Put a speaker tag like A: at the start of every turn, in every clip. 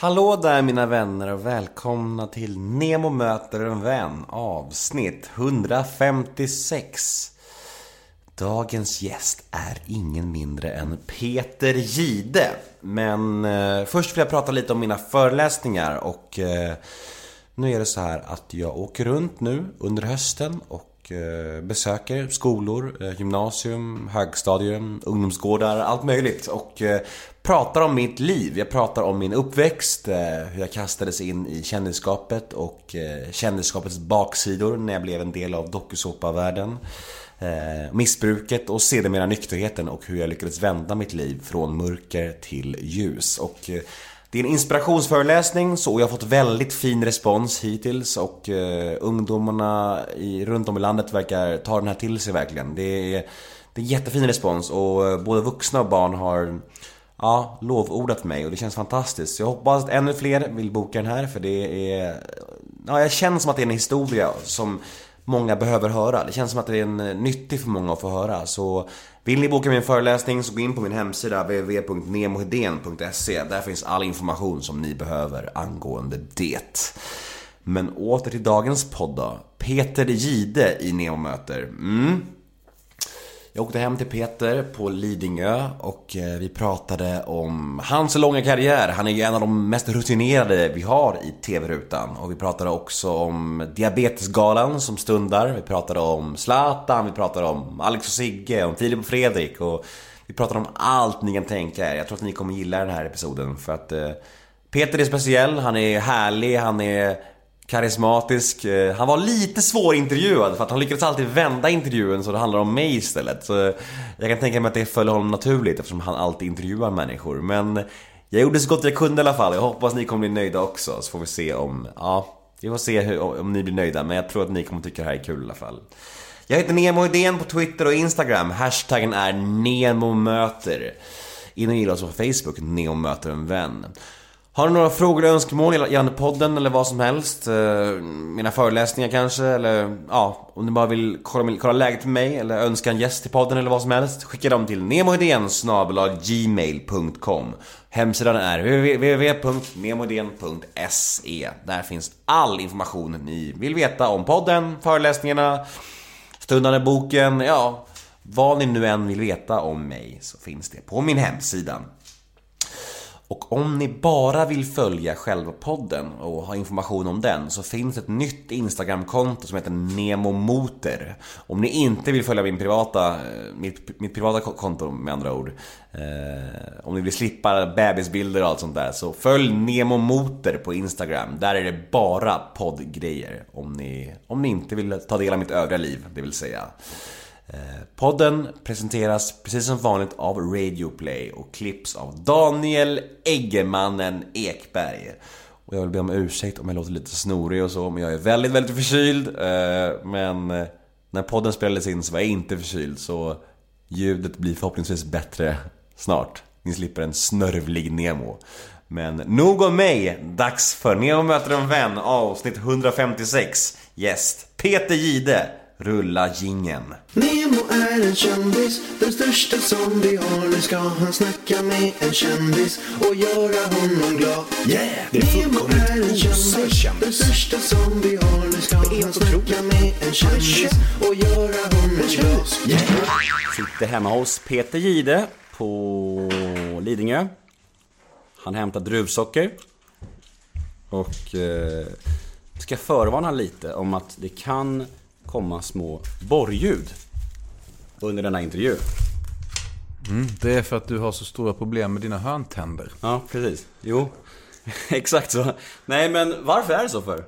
A: Hallå där mina vänner och välkomna till Nemo möter en vän avsnitt 156. Dagens gäst är ingen mindre än Peter Gide. Men eh, först vill jag prata lite om mina föreläsningar och eh, nu är det så här att jag åker runt nu under hösten och Eh, besöker skolor, eh, gymnasium, högstadium, ungdomsgårdar, allt möjligt och eh, pratar om mitt liv. Jag pratar om min uppväxt, hur jag kastades in i kändisskapet och kändisskapets baksidor när jag blev en del av dokusåpavärlden. Missbruket och sedermera nykterheten och hur jag lyckades vända mitt liv från mörker till ljus. Och det är en inspirationsföreläsning så jag har fått väldigt fin respons hittills och eh, ungdomarna i, runt om i landet verkar ta den här till sig verkligen. Det är, det är jättefin respons och eh, både vuxna och barn har ja, lovordat mig och det känns fantastiskt. Så jag hoppas att ännu fler vill boka den här för det är... Ja, jag känner som att det är en historia som många behöver höra. Det känns som att det är en nyttig för många att få höra. Så vill ni boka min föreläsning så gå in på min hemsida www.nemohedén.se. Där finns all information som ni behöver angående det. Men åter till dagens podd då. Peter Gide i Nemo möter. Mm. Jag åkte hem till Peter på Lidingö och eh, vi pratade om hans långa karriär. Han är ju en av de mest rutinerade vi har i TV-rutan. Och vi pratade också om Diabetesgalan som stundar. Vi pratade om Zlatan, vi pratade om Alex och Sigge, om Filip och Fredrik. Och vi pratade om allt ni kan tänka er. Jag tror att ni kommer gilla den här episoden för att eh, Peter är speciell, han är härlig, han är karismatisk. Eh, han var lite svårintervjuad för att han lyckades alltid vända intervjun så det handlar om mig istället. Så eh, jag kan tänka mig att det föll honom naturligt eftersom han alltid intervjuar människor. Men jag gjorde så gott jag kunde i alla fall. Jag hoppas ni kommer bli nöjda också så får vi se om, ja, vi får se hur, om ni blir nöjda. Men jag tror att ni kommer tycka det här är kul i alla fall. Jag heter Nemo Idén på Twitter och Instagram. Hashtaggen är NEMOMÖTER. In och gilla oss på Facebook, Nemo möter en vän. Har du några frågor och önskemål gällande podden eller vad som helst? Eh, mina föreläsningar kanske? Eller ja, om du bara vill kolla, kolla läget med mig eller önska en gäst till podden eller vad som helst. Skicka dem till nemohedén gmail.com Hemsidan är www.nemohedén.se Där finns all information ni vill veta om podden, föreläsningarna, stundande boken, ja, vad ni nu än vill veta om mig så finns det på min hemsida. Och om ni bara vill följa själva podden och ha information om den så finns ett nytt Instagramkonto som heter Nemomoter. Om ni inte vill följa min privata, eh, mitt, mitt privata konto med andra ord. Eh, om ni vill slippa bebisbilder och allt sånt där så följ Nemomoter på Instagram. Där är det bara poddgrejer. Om ni, om ni inte vill ta del av mitt övriga liv, det vill säga. Eh, podden presenteras precis som vanligt av Radioplay och klipps av Daniel Eggemannen Ekberg. Och jag vill be om ursäkt om jag låter lite snorig och så, men jag är väldigt, väldigt förkyld. Eh, men eh, när podden spelades in så var jag inte förkyld, så ljudet blir förhoppningsvis bättre snart. Ni slipper en snörvlig Nemo. Men nog om mig, dags för Nemo möter en vän avsnitt 156. Gäst Peter Gide. Rulla gingen.
B: Nemo är en kändis, den största som vi har. Nu ska han snacka med en kändis och göra honom glad.
C: Yeah! Det är
B: Nemo är en kändis, den största som vi har. Nu ska han snacka med en kändis och göra honom glad.
C: Yeah!
A: Sitter hemma hos Peter Gide på Lidingö. Han hämtar druvsocker. Och eh, ska förvarna lite om att det kan komma små borrljud under denna intervju.
D: Mm, det är för att du har så stora problem med dina hörntänder.
A: Ja, precis. Jo, exakt så. Nej, men varför är det så för?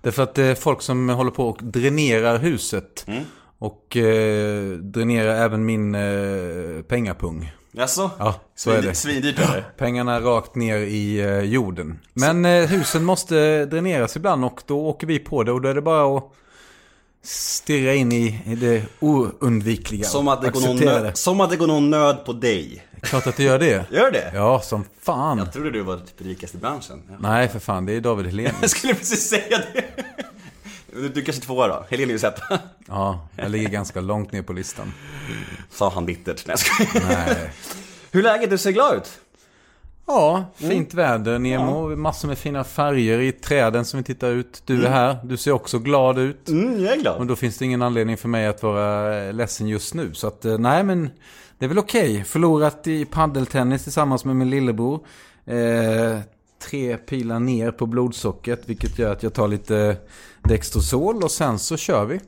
D: Det är för att det är folk som håller på och dränerar huset. Mm. Och eh, dränerar även min eh, pengapung.
A: Jaså?
D: Ja, så är det.
A: Svindyrt eller?
D: Pengarna rakt ner i eh, jorden. Men eh, husen måste dräneras ibland och då åker vi på det och då är det bara att stirra in i, det oundvikliga.
A: Som att, det går någon nöd, som att det går någon nöd på dig.
D: Klart att det gör det.
A: Gör det?
D: Ja, som fan.
A: Jag trodde du var typ rikast i branschen. Ja.
D: Nej, för fan. Det är David Helenius.
A: jag skulle precis säga det. Du kanske tvåa då? Helenius etta.
D: ja, jag ligger ganska långt ner på listan.
A: Sa han bittert. Nej,
D: Nej.
A: Hur är läget? Du ser glad ut.
D: Ja, fint väder, Nemo. Massor med fina färger i träden som vi tittar ut. Du är här, du ser också glad ut.
C: Mm, jag är glad.
D: Och då finns det ingen anledning för mig att vara eh, ledsen just nu. Så att, eh, nej men det är väl okej. Förlorat i paddeltennis tillsammans med min lillebror. Eh, tre pilar ner på blodsockret, vilket gör att jag tar lite Dextrosol och sen så kör vi.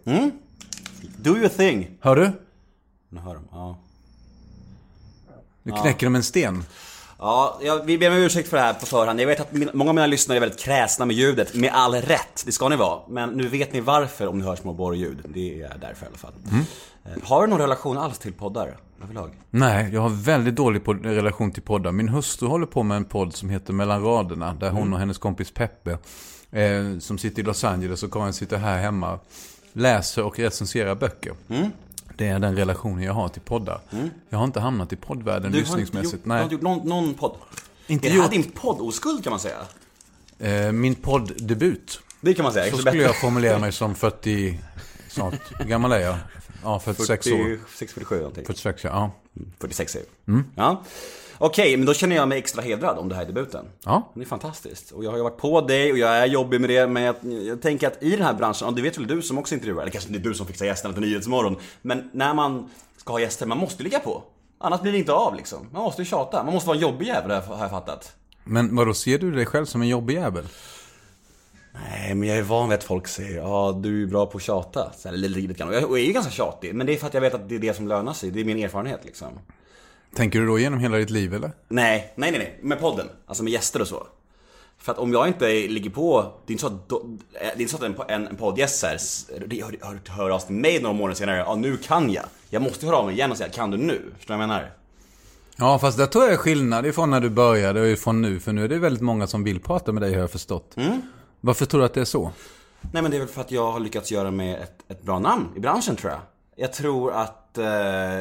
C: Do your thing.
D: Hör du?
C: Nu hör de. Ja.
D: Nu knäcker de en sten.
C: Ja, jag, vi ber om ursäkt för det här på förhand. Jag vet att min, många av mina lyssnare är väldigt kräsna med ljudet. Med all rätt, det ska ni vara. Men nu vet ni varför om ni hör små borrljud. Det är därför i alla fall. Eh, Har du någon relation alls till poddar överlag?
D: Nej, jag har väldigt dålig pod- relation till poddar. Min hustru håller på med en podd som heter Mellan raderna. Där hon och hennes kompis Peppe, eh, som sitter i Los Angeles och Karin sitter här hemma, läser och recenserar böcker. Det är den relationen jag har till poddar. Jag har inte hamnat i poddvärlden
C: Du inte gjort,
D: lyssningsmässigt.
C: du har
D: Nej,
C: inte gjort någon, någon podd?
D: Inte
C: är det här
D: gjort.
C: din poddoskuld kan man säga?
D: eh, min podddebut.
C: Det kan man säga.
D: Så skulle
C: bättre.
D: jag formulera mig som 40, snart, hur gammal är jag? Ja, 46 år.
C: 46, 47 någonting.
D: 46, ja.
C: 46 är det. Ja. Okej, men då känner jag mig extra hedrad om det här är debuten.
D: Ja.
C: Det är fantastiskt. Och jag har ju varit på dig och jag är jobbig med det. Men jag, jag tänker att i den här branschen, och det vet väl du som också intervjuar, eller kanske inte du som fixar gästerna till Nyhetsmorgon. Men när man ska ha gäster, man måste ligga på. Annars blir det inte av liksom. Man måste ju tjata. Man måste vara en jobbig jävel har jag fattat.
D: Men vadå, ser du dig själv som en jobbig jävel?
C: Nej, men jag är van vid att folk säger ja du är bra på att tjata. Så här, lite, lite grann. Och jag och jag är ju ganska tjatig, men det är för att jag vet att det är det som lönar sig. Det är min erfarenhet liksom.
D: Tänker du då genom hela ditt liv eller?
C: Nej, nej, nej, nej. Med podden. Alltså med gäster och så. För att om jag inte ligger på, det är inte så att, det är inte så att en, en poddgäst hör, hör, hör av sig till mig några månader senare, ja nu kan jag. Jag måste höra av mig igen och säga, kan du nu? Förstår du vad jag menar?
D: Ja, fast där tror jag är skillnad ifrån när du började och ifrån nu. För nu är det väldigt många som vill prata med dig har jag förstått. Varför tror du att det är så?
C: Nej men det är väl för att jag har lyckats göra med ett, ett bra namn i branschen tror jag. Jag tror att, eh,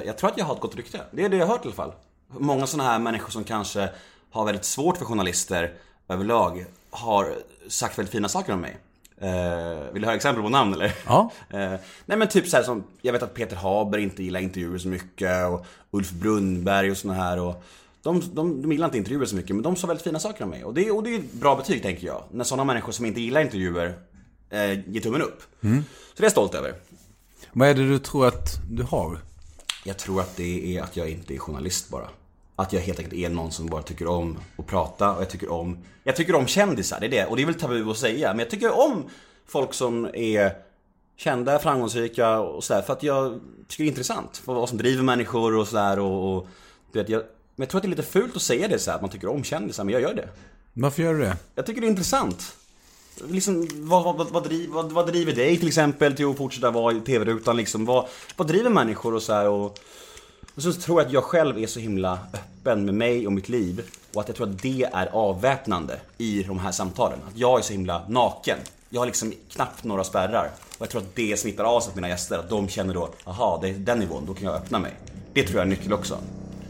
C: jag tror att jag har ett gott rykte. Det är det jag har hört i alla fall. Många sådana här människor som kanske har väldigt svårt för journalister överlag har sagt väldigt fina saker om mig. Eh, vill du höra exempel på namn eller?
D: Ja.
C: Eh, nej men typ så här som, jag vet att Peter Haber inte gillar intervjuer så mycket och Ulf Brunnberg och såna här och de, de, de gillar inte intervjuer så mycket men de sa väldigt fina saker om mig och det, och det är ett bra betyg tänker jag. När sådana människor som inte gillar intervjuer eh, ger tummen upp. Så det är jag stolt över.
D: Vad är det du tror att du har?
C: Jag tror att det är att jag inte är journalist bara. Att jag helt enkelt är någon som bara tycker om att prata och jag tycker om Jag tycker om kändisar, det är det. Och det är väl tabu att säga. Men jag tycker om folk som är kända, framgångsrika och sådär. För att jag tycker det är intressant. Vad som driver människor och sådär och, och du vet, jag, men jag tror att det är lite fult att säga det så här, att man tycker om kändisar, men jag gör det.
D: Varför gör du det?
C: Jag tycker det är intressant. Liksom, vad, vad, vad, driv, vad, vad driver dig till exempel till att fortsätta vara i TV-rutan liksom? Vad, vad driver människor och så här och... Och så tror jag att jag själv är så himla öppen med mig och mitt liv. Och att jag tror att det är avväpnande i de här samtalen. Att jag är så himla naken. Jag har liksom knappt några spärrar. Och jag tror att det smittar av sig på mina gäster. Att de känner då, aha, det är den nivån, då kan jag öppna mig. Det tror jag är en nyckel också.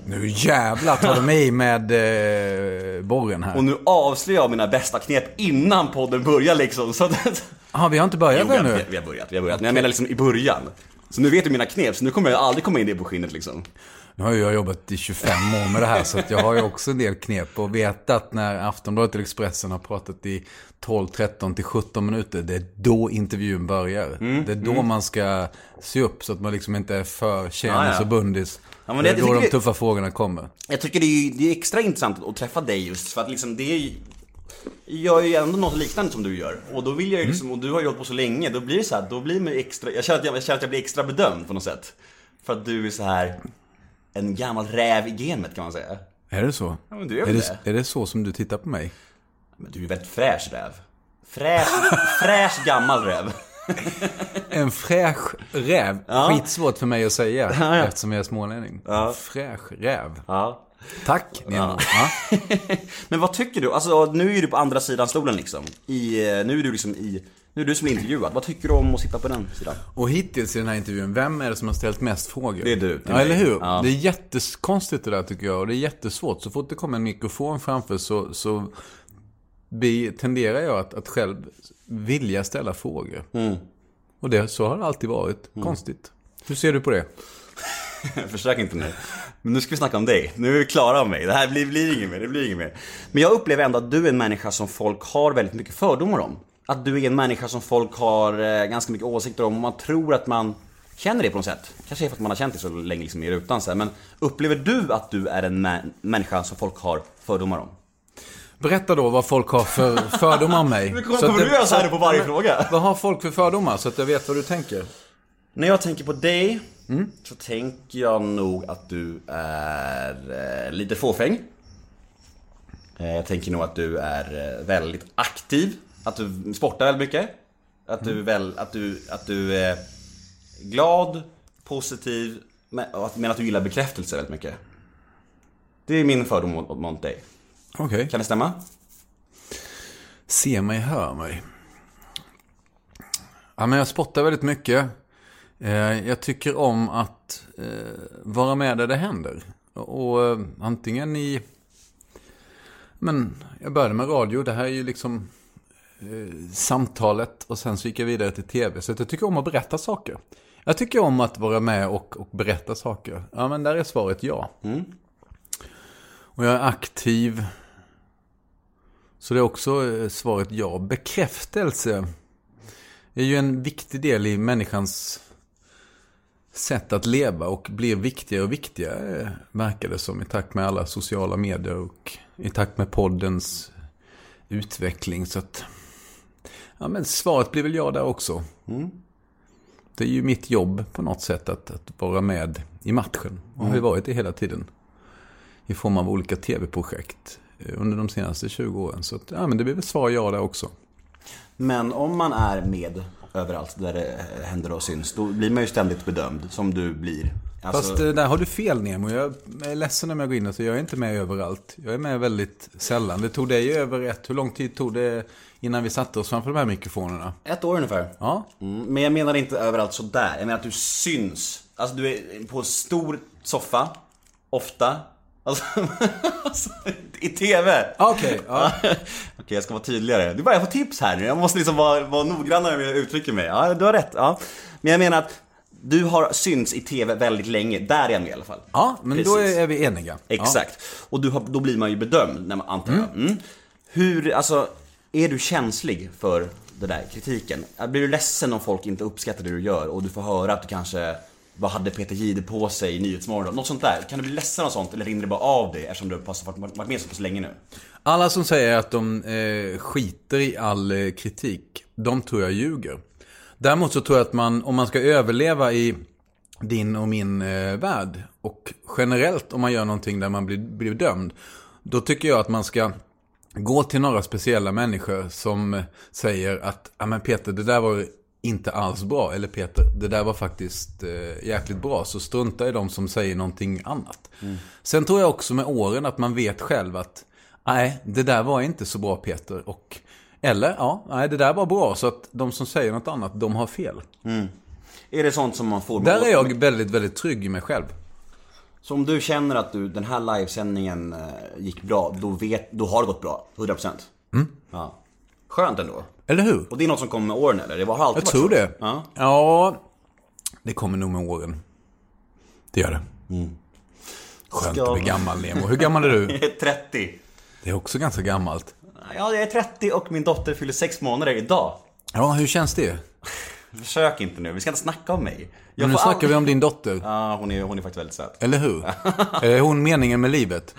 D: Nu jävlar tar du mig med eh, borren här.
C: Och nu avslöjar jag mina bästa knep innan podden börjar liksom. Så att...
D: Jaha, vi har inte börjat
C: Jo, vi,
D: ännu.
C: vi har börjat, vi har börjat. Men jag menar liksom i början. Så nu vet du mina knep, så nu kommer jag aldrig komma in det på skinnet liksom.
D: Nu har jag jobbat i 25 år med det här så jag har ju också en del knep och vet att när Aftonbladet eller Expressen har pratat i 12, 13 till 17 minuter, det är då intervjun börjar.
C: Mm,
D: det är då man ska se upp så att man liksom inte är för tjenis
C: Ja, ja.
D: och bundis.
C: Ja,
D: det
C: det-
D: är då de tuffa frågorna kommer.
C: Jag tycker det är, det är extra intressant att träffa dig just för att liksom det är. Jag gör ju ändå något liknande som du gör. Och då vill jag ju liksom, och du har ju hållit på så länge, då blir det så här, då blir man extra, jag känner, att jag, jag känner att jag blir extra bedömd på något sätt. För att du är så här en gammal räv i gamet kan man säga.
D: Är det så?
C: Ja, men du är
D: är,
C: väl
D: det, är det så som du tittar på mig?
C: Men du är väldigt fräsch räv. Fräsch, fräsch gammal räv.
D: En fräsch räv.
C: Ja.
D: Skitsvårt för mig att säga
C: Ja, ja.
D: eftersom jag är smålänning. En fräsch räv.
C: Ja.
D: Tack, Nemo. Ja.
C: Men vad tycker du? Alltså nu är du på andra sidan stolen liksom. I, eh, nu är du liksom i, nu är du som är intervjuad. Vad tycker du om att sitta på den sidan?
D: Och hittills i den här intervjun, vem är det som har ställt mest frågor?
C: Det är du,
D: Ja, eller hur?
C: Ja.
D: Det är jättekonstigt det där tycker jag. Och det är jättesvårt. Så fort det kommer en mikrofon framför så, så tenderar jag att, att själv vilja ställa frågor.
C: Mm.
D: Och det, så har det alltid varit. Konstigt. Hur ser du på det?
C: Försök inte nu. Men nu ska vi snacka om dig. Nu är vi klara om mig. Det här blir, blir inget mer, det blir inget mer. Men jag upplever ändå att du är en människa som folk har väldigt mycket fördomar om. Att du är en människa som folk har eh, ganska mycket åsikter om och man tror att man känner det på något sätt. Kanske är för att man har känt det så länge liksom i rutan så här. Men upplever du att du är en mä- människa som folk har fördomar om?
D: Berätta då vad folk har för fördomar om mig.
C: Men kommer- du göra så här på varje
D: men-
C: fråga?
D: Vad har folk för fördomar så att jag vet vad du tänker?
C: När jag tänker på dig så tänker jag nog att du är eh, lite fåfäng. Eh, jag tänker nog att du är eh, väldigt aktiv. Att du sportar väldigt mycket. Att du, väl, att du, att du är glad, positiv, men, att- men att du gillar bekräftelse väldigt mycket. Det är min fördom mot, mot dig.
D: Okej.
C: Kan det stämma?
D: Se mig, hör mig. Ja, men jag spottar väldigt mycket. Eh, Jag tycker om att eh, vara med där det händer. Och eh, antingen i... Men jag började med radio. Det här är ju liksom eh, samtalet. Och sen så gick jag vidare till tv. Så jag tycker om att berätta saker. Jag tycker om att vara med och, och berätta saker. Ja, men där är svaret ja. Och jag är aktiv. Så det är också eh, svaret ja. Bekräftelse är ju en viktig del i människans sätt att leva och blir viktigare och viktigare, eh, verkar det som, i takt med alla sociala medier och i takt med poddens utveckling. Så att, ja men svaret blir väl ja där också. Det är ju mitt jobb på något sätt att, att vara med i matchen. Och har ju varit det hela tiden. I form av olika tv-projekt eh, under de senaste 20 åren. Så att, ja men det blir väl svar ja där också.
C: Men om man är med överallt där det händer och syns, då blir man ju ständigt bedömd, som du blir. Alltså,
D: Fast eh, där har du fel Nemo. Jag är ledsen om jag går in och så jag är inte med överallt. Jag är med väldigt sällan. Det tog dig över ett, hur lång tid tog det innan vi satte oss framför de här mikrofonerna?
C: ett år ungefär.
D: Ja,
C: Mm, men jag menar inte överallt sådär. Jag menar att du syns. Alltså du är på stor soffa, ofta. Alltså, alltså i TV.
D: okej. ja.
C: Okej, jag ska vara tydligare. Du bara, jag får tips här nu. Jag måste liksom vara, vara noggrannare med hur jag uttrycker mig. Ja, du har rätt. Ja. Men jag menar att du har synts i TV väldigt länge. Där är jag med i alla fall.
D: ja men då
C: Precis.
D: är, är vi eniga.
C: Exakt. Och du har, då blir man ju bedömd, när man, antar jag. Mm. Hur, alltså, är du känslig för det där kritiken? Blir du ledsen om folk inte uppskattar det du gör och du får höra att du kanske vad hade Peter Jihde på sig i Nyhetsmorgon? Något sånt där. Kan du bli ledsen av sånt eller rinner det bara av dig eftersom du har varit varit med så pass länge nu?
D: Alla som säger att de eh, skiter i all eh, kritik, de tror jag ljuger. Däremot så tror jag att man, om man ska överleva i din och min eh, värld, och generellt om man gör någonting där man blir, blir dömd, då tycker jag att man ska gå till några speciella människor som eh, säger att, ja men Peter, det där var inte alls bra. Eller Peter, det där var faktiskt eh, jäkligt bra. Så strunta i de som säger någonting annat. Sen tror jag också med åren att man vet själv att nej, det där var inte så bra Peter. Och, eller ja, nej, det där var bra. Så att de som säger något annat, de har fel.
C: Är det sånt som man får...
D: Där är jag väldigt, väldigt trygg i mig själv.
C: Så om du känner att du, den här livesändningen eh, gick bra, då, vet, då har det gått bra? 100%? Mm. Ja. Skönt ändå.
D: Eller hur?
C: Och det är något som kommer med åren eller? Det har alltid
D: Jag tror det.
C: Ja.
D: Ja, det kommer nog med åren. Det gör det. Skönt
C: Ska-
D: att bli gammal, Nemo. Hur gammal är du?
C: Jag är 30.
D: Det är också ganska gammalt.
C: Ja, jag är 30 och min dotter fyller 6 månader idag.
D: Ja, hur känns det?
C: Försök inte nu, vi ska inte snacka om mig. Jag
D: Men nu snackar
C: aldrig-
D: vi om din dotter.
C: Ja, hon är, hon är faktiskt väldigt söt.
D: Eller hur? är hon meningen med livet?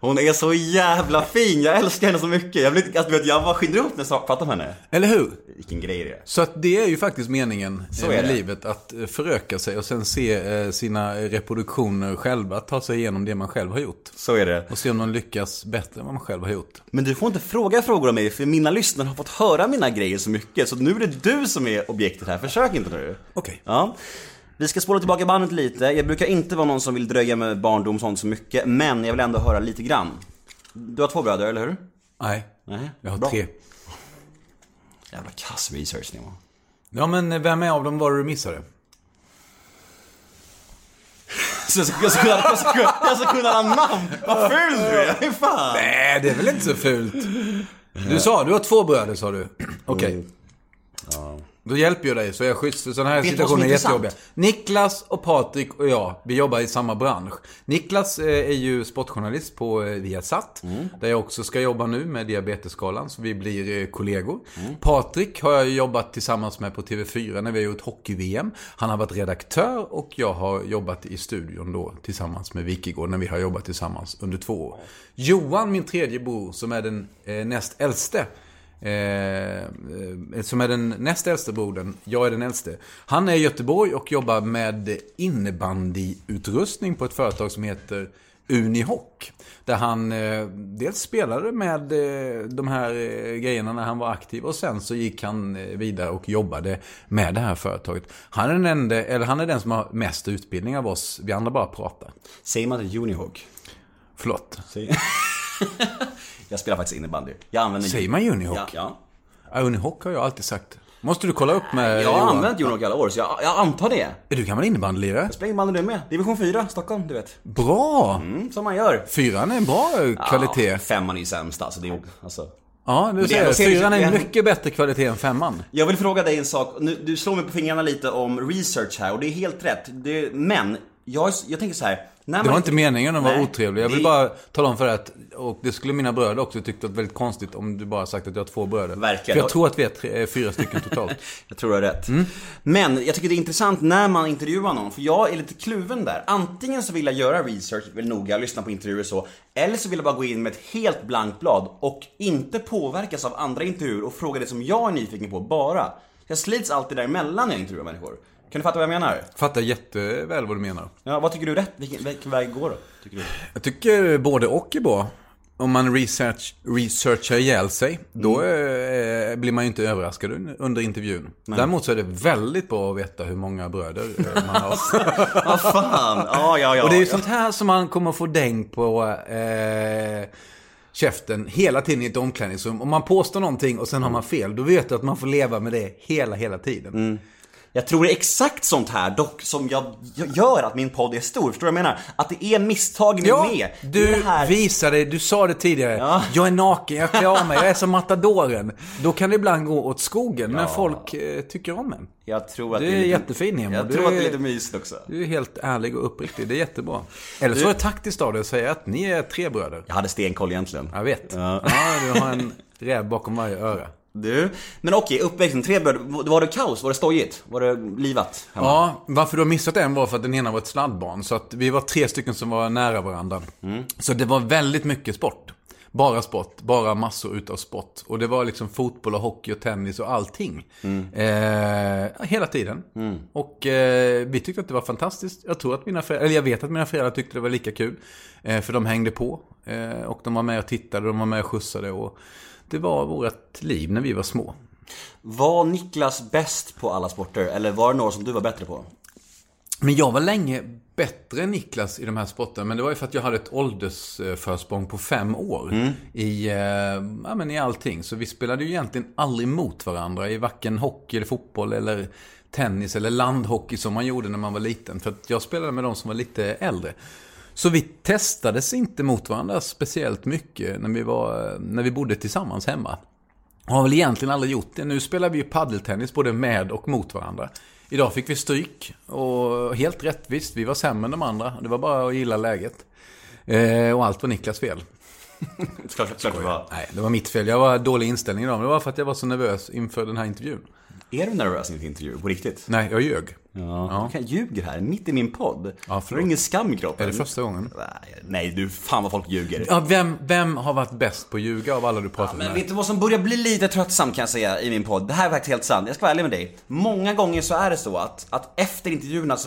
C: Hon är så jävla fin, jag älskar henne så mycket. Jag, blir, alltså, vet, jag bara skiner upp när jag pratar med henne.
D: Eller hur?
C: Vilken grej det är.
D: Så att det är ju faktiskt meningen
C: Så
D: eh,
C: är
D: med livet. Att eh, föröka sig och sen se eh, sina reproduktioner själva ta sig igenom det man själv har gjort.
C: Så är det.
D: Och se om de lyckas bättre än vad man själv har gjort.
C: Men du får inte fråga frågor om mig, för mina lyssnare har fått höra mina grejer så mycket. Så nu är det du som är objektet här, försök inte nu.
D: Okej.
C: Ja. Vi ska spola tillbaka bandet lite. Jag brukar inte vara någon som vill dröja med barndom och sånt så mycket, men jag vill ändå höra lite grann. Du har två bröder, eller hur?
D: Nej,
C: Nej.
D: jag har
C: Bra.
D: tre.
C: Jävla kass research Nemo.
D: Ja, men vem är av dem var du missade?
C: Så jag ska, jag ska, kunna, jag ska, kunna- jag ska kunna alla namn! Vad ful du är! Fan!
D: Nej, det är väl inte så fult? Du sa, du har två bröder sa du. Okej. Då hjälper jag dig så är jag schysst. För sådana här
C: Vet
D: situationer
C: är
D: jättejobbiga. Niklas och Patrik och jag, vi jobbar i samma bransch. Niklas eh, är ju sportjournalist på eh, Viasat.
C: Mm.
D: Där jag också ska jobba nu med Diabetesskalan. Så vi blir eh, kollegor.
C: Mm.
D: Patrik har jag jobbat tillsammans med på TV4 när vi har gjort hockey-VM. Han har varit redaktör och jag har jobbat i studion då tillsammans med Wikigård när vi har jobbat tillsammans under två år. Johan, min tredje bror, som är den eh, näst äldste. Eh, eh, som är den näst äldste brodern. Jag är den äldste. Han är i Göteborg och jobbar med innebandyutrustning på ett företag som heter Unihoc. Där han eh, dels spelade med eh, de här eh, grejerna när han var aktiv och sen så gick han eh, vidare och jobbade med det här företaget. Han är den, enda, eller han är den som har mest utbildning av oss. Vi andra bara pratar.
C: Säger man det Unihawk?
D: Förlåt.
C: Säger... jag spelar faktiskt innebandy. Jag använder...
D: Säger man Unihawk?
C: Ja, ja.
D: Ja, Unihoc har jag alltid sagt. Måste du kolla upp med
C: Jag har
D: Johan?
C: använt Unihawk i alla år, så jag, jag antar det.
D: Är du gammal innebandylirare?
C: Jag spelar innebandy du med. Division 4, Stockholm, du vet.
D: Bra!
C: Mm, som man gör.
D: Fyran är en bra kvalitet.
C: Ja, femman är ju sämst alltså. Det är, alltså.
D: Ja, du ser. Fyran är- mycket bättre kvalitet än femman.
C: Jag vill fråga dig en sak. Nu, du slår mig på fingrarna lite om research här och det är helt rätt. Det, men, jag, jag tänker så här. När
D: Det var inte meningen att vara
C: Nej,
D: otrevlig. Jag vill
C: det-
D: bara tala om för dig att, och det skulle mina bröder också tyckt var väldigt konstigt om du bara sagt att jag har två bröder.
C: Verkligen.
D: För jag tror att vi är tre, eh, fyra stycken totalt.
C: Jag tror du har rätt.
D: Mm.
C: Men jag tycker det är intressant när man intervjuar någon, för jag är lite kluven där. Antingen så vill jag göra research, vill noga lyssna på intervjuer och så. Eller så vill jag bara gå in med ett helt blankt blad och inte påverkas av andra intervjuer och fråga det som jag är nyfiken på bara. Jag slits alltid däremellan när jag intervjuar människor. Kan du fatta vad jag menar?
D: Fattar jätteväl vad du menar.
C: Ja, vad tycker du är rätt? Vilken, vilken väg går då? Tycker du?
D: Jag tycker både och är bra. Om man research, researchar ihjäl sig, då
C: Mm.
D: eh, blir man ju inte överraskad un- under intervjun. Däremot så är det väldigt bra att veta hur många bröder eh, man har.
C: Vad fan! Ja, ja, ja.
D: Och det är ju
C: ja.
D: sånt här som man kommer få däng på eh, käften hela tiden i ett omklädningsrum. Om man påstår någonting och sen har man fel, då vet du att man får leva med det hela, hela tiden.
C: Jag tror det är exakt sånt här dock som jag, jag gör att min podd är stor. Förstår du vad jag menar? Att det är misstagen
D: Ja,
C: med.
D: du
C: det här.
D: visade, du sa det tidigare.
C: Ja.
D: Jag är naken, jag klär av mig, jag är som matadoren. Då kan det ibland gå åt skogen, men folk eh, tycker om en.
C: Jag tror att
D: Du
C: det
D: är
C: lite,
D: jättefin, Nemo.
C: Jag
D: Du
C: tror att det är
D: är-
C: lite mysigt också.
D: Du är helt ärlig och uppriktig, det är jättebra. Eller så är det taktiskt av dig att säga att ni är tre bröder.
C: Jag hade stenkoll egentligen.
D: Jag vet.
C: Ja.
D: Ja, du har en räv bakom varje öra.
C: Du, men okej, uppväxten, tre bröder. Var det kaos? Var det stojigt? Var det livat? hemma?
D: Ja, varför du har missat en var för att den ena var ett sladdbarn. Så att vi var tre stycken som var nära varandra. Så det var väldigt mycket sport. Bara sport, bara massor utav sport. Och det var liksom fotboll och hockey och tennis och allting. Eh, hela tiden. Och eh, vi tyckte att det var fantastiskt. Jag tror att mina föräldrar, eller jag vet att mina föräldrar tyckte det var lika kul. Eh, för de hängde på. Eh, och de var med och tittade, de var med och skjutsade. Och det var vårt liv när vi var små.
C: Var Niklas bäst på alla sporter? Eller var det några som du var bättre på?
D: Men jag var länge bättre än Niklas i de här sporterna. Men det var ju för att jag hade ett åldersförsprång på fem år. I, eh, ja, men I allting. Så vi spelade ju egentligen aldrig mot varandra i varken hockey eller fotboll eller tennis eller landhockey som man gjorde när man var liten. För att jag spelade med de som var lite äldre. Så vi testades inte mot varandra speciellt mycket när vi, var, när vi bodde tillsammans hemma. Har väl egentligen aldrig gjort det. Nu spelar vi ju paddeltennis både med och mot varandra. Idag fick vi stryk och helt rättvist. Vi var sämre än de andra. Det var bara att gilla läget. Eh, och allt var Niklas fel.
C: Klart, klart det var.
D: Nej, det var mitt fel. Jag var dålig inställning idag. Men det var för att jag var så nervös inför den här intervjun.
C: Är du nervös inför intervju? På riktigt?
D: Nej, jag ljög.
C: Ja. Du kan ljuger här, mitt i min podd.
D: Ja,
C: du har ingen skam i kroppen.
D: Är det första gången?
C: Nej, du, fan vad folk ljuger.
D: Ja, vem, vem har varit bäst på att ljuga av alla du pratat
C: Men
D: med?
C: vet du vad som börjar bli lite tröttsamt kan jag säga i min podd? Det här är faktiskt helt sant, jag ska vara ärlig med dig. Många gånger så är det så att, att efter intervjuerna så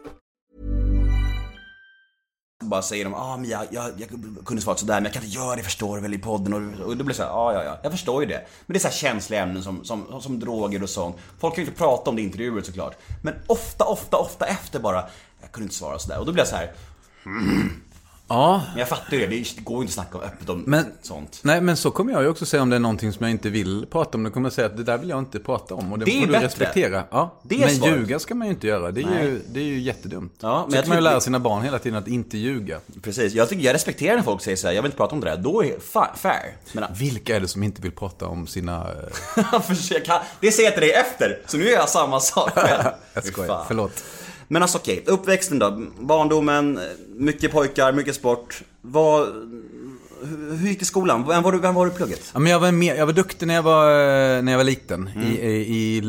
C: Bara säger de, ah, men jag, jag, jag kunde svarat sådär men jag kan inte göra det förstår du väl i podden och, och då blir det såhär ah, ja ja, jag förstår ju det. Men det är såhär känsliga ämnen som, som, som droger och sånt. Folk kan ju inte prata om det i intervjuer såklart. Men ofta, ofta, ofta efter bara, jag kunde inte svara sådär. Och då blir jag så här, mm.
D: Ja,
C: men jag fattar ju det, det går ju inte att snacka öppet om
D: Men,
C: sånt.
D: nej, men så kommer jag ju också säga om det är någonting som jag inte vill prata om. Då kommer jag säga att det där vill jag inte prata om. Och det,
C: Det
D: får du
C: bättre.
D: respektera. Ja,
C: Det är
D: men
C: svaret.
D: ljuga ska man ju inte göra. Det är,
C: Nej.
D: ju, det är ju jättedumt.
C: Ja, men
D: så
C: jag
D: kan man ju lära sina barn hela tiden att inte ljuga.
C: Precis, jag, tycker, jag respekterar när folk säger så här, jag vill inte prata om det där. Då är det fa- fair. Men,
D: Vilka är det som inte vill prata om sina... eh,
C: det säger jag till dig efter, så nu gör jag samma sak själv.
D: Jag skojar,
C: fan.
D: förlåt.
C: Men alltså okej, uppväxten då. Barndomen, mycket pojkar, mycket sport. Vad, hur, gick det i skolan? Vem var du, vem var du i plugget?
D: Ja, men jag, var mer, jag var duktig när jag var, när jag var liten.
C: Mm.
D: I, i,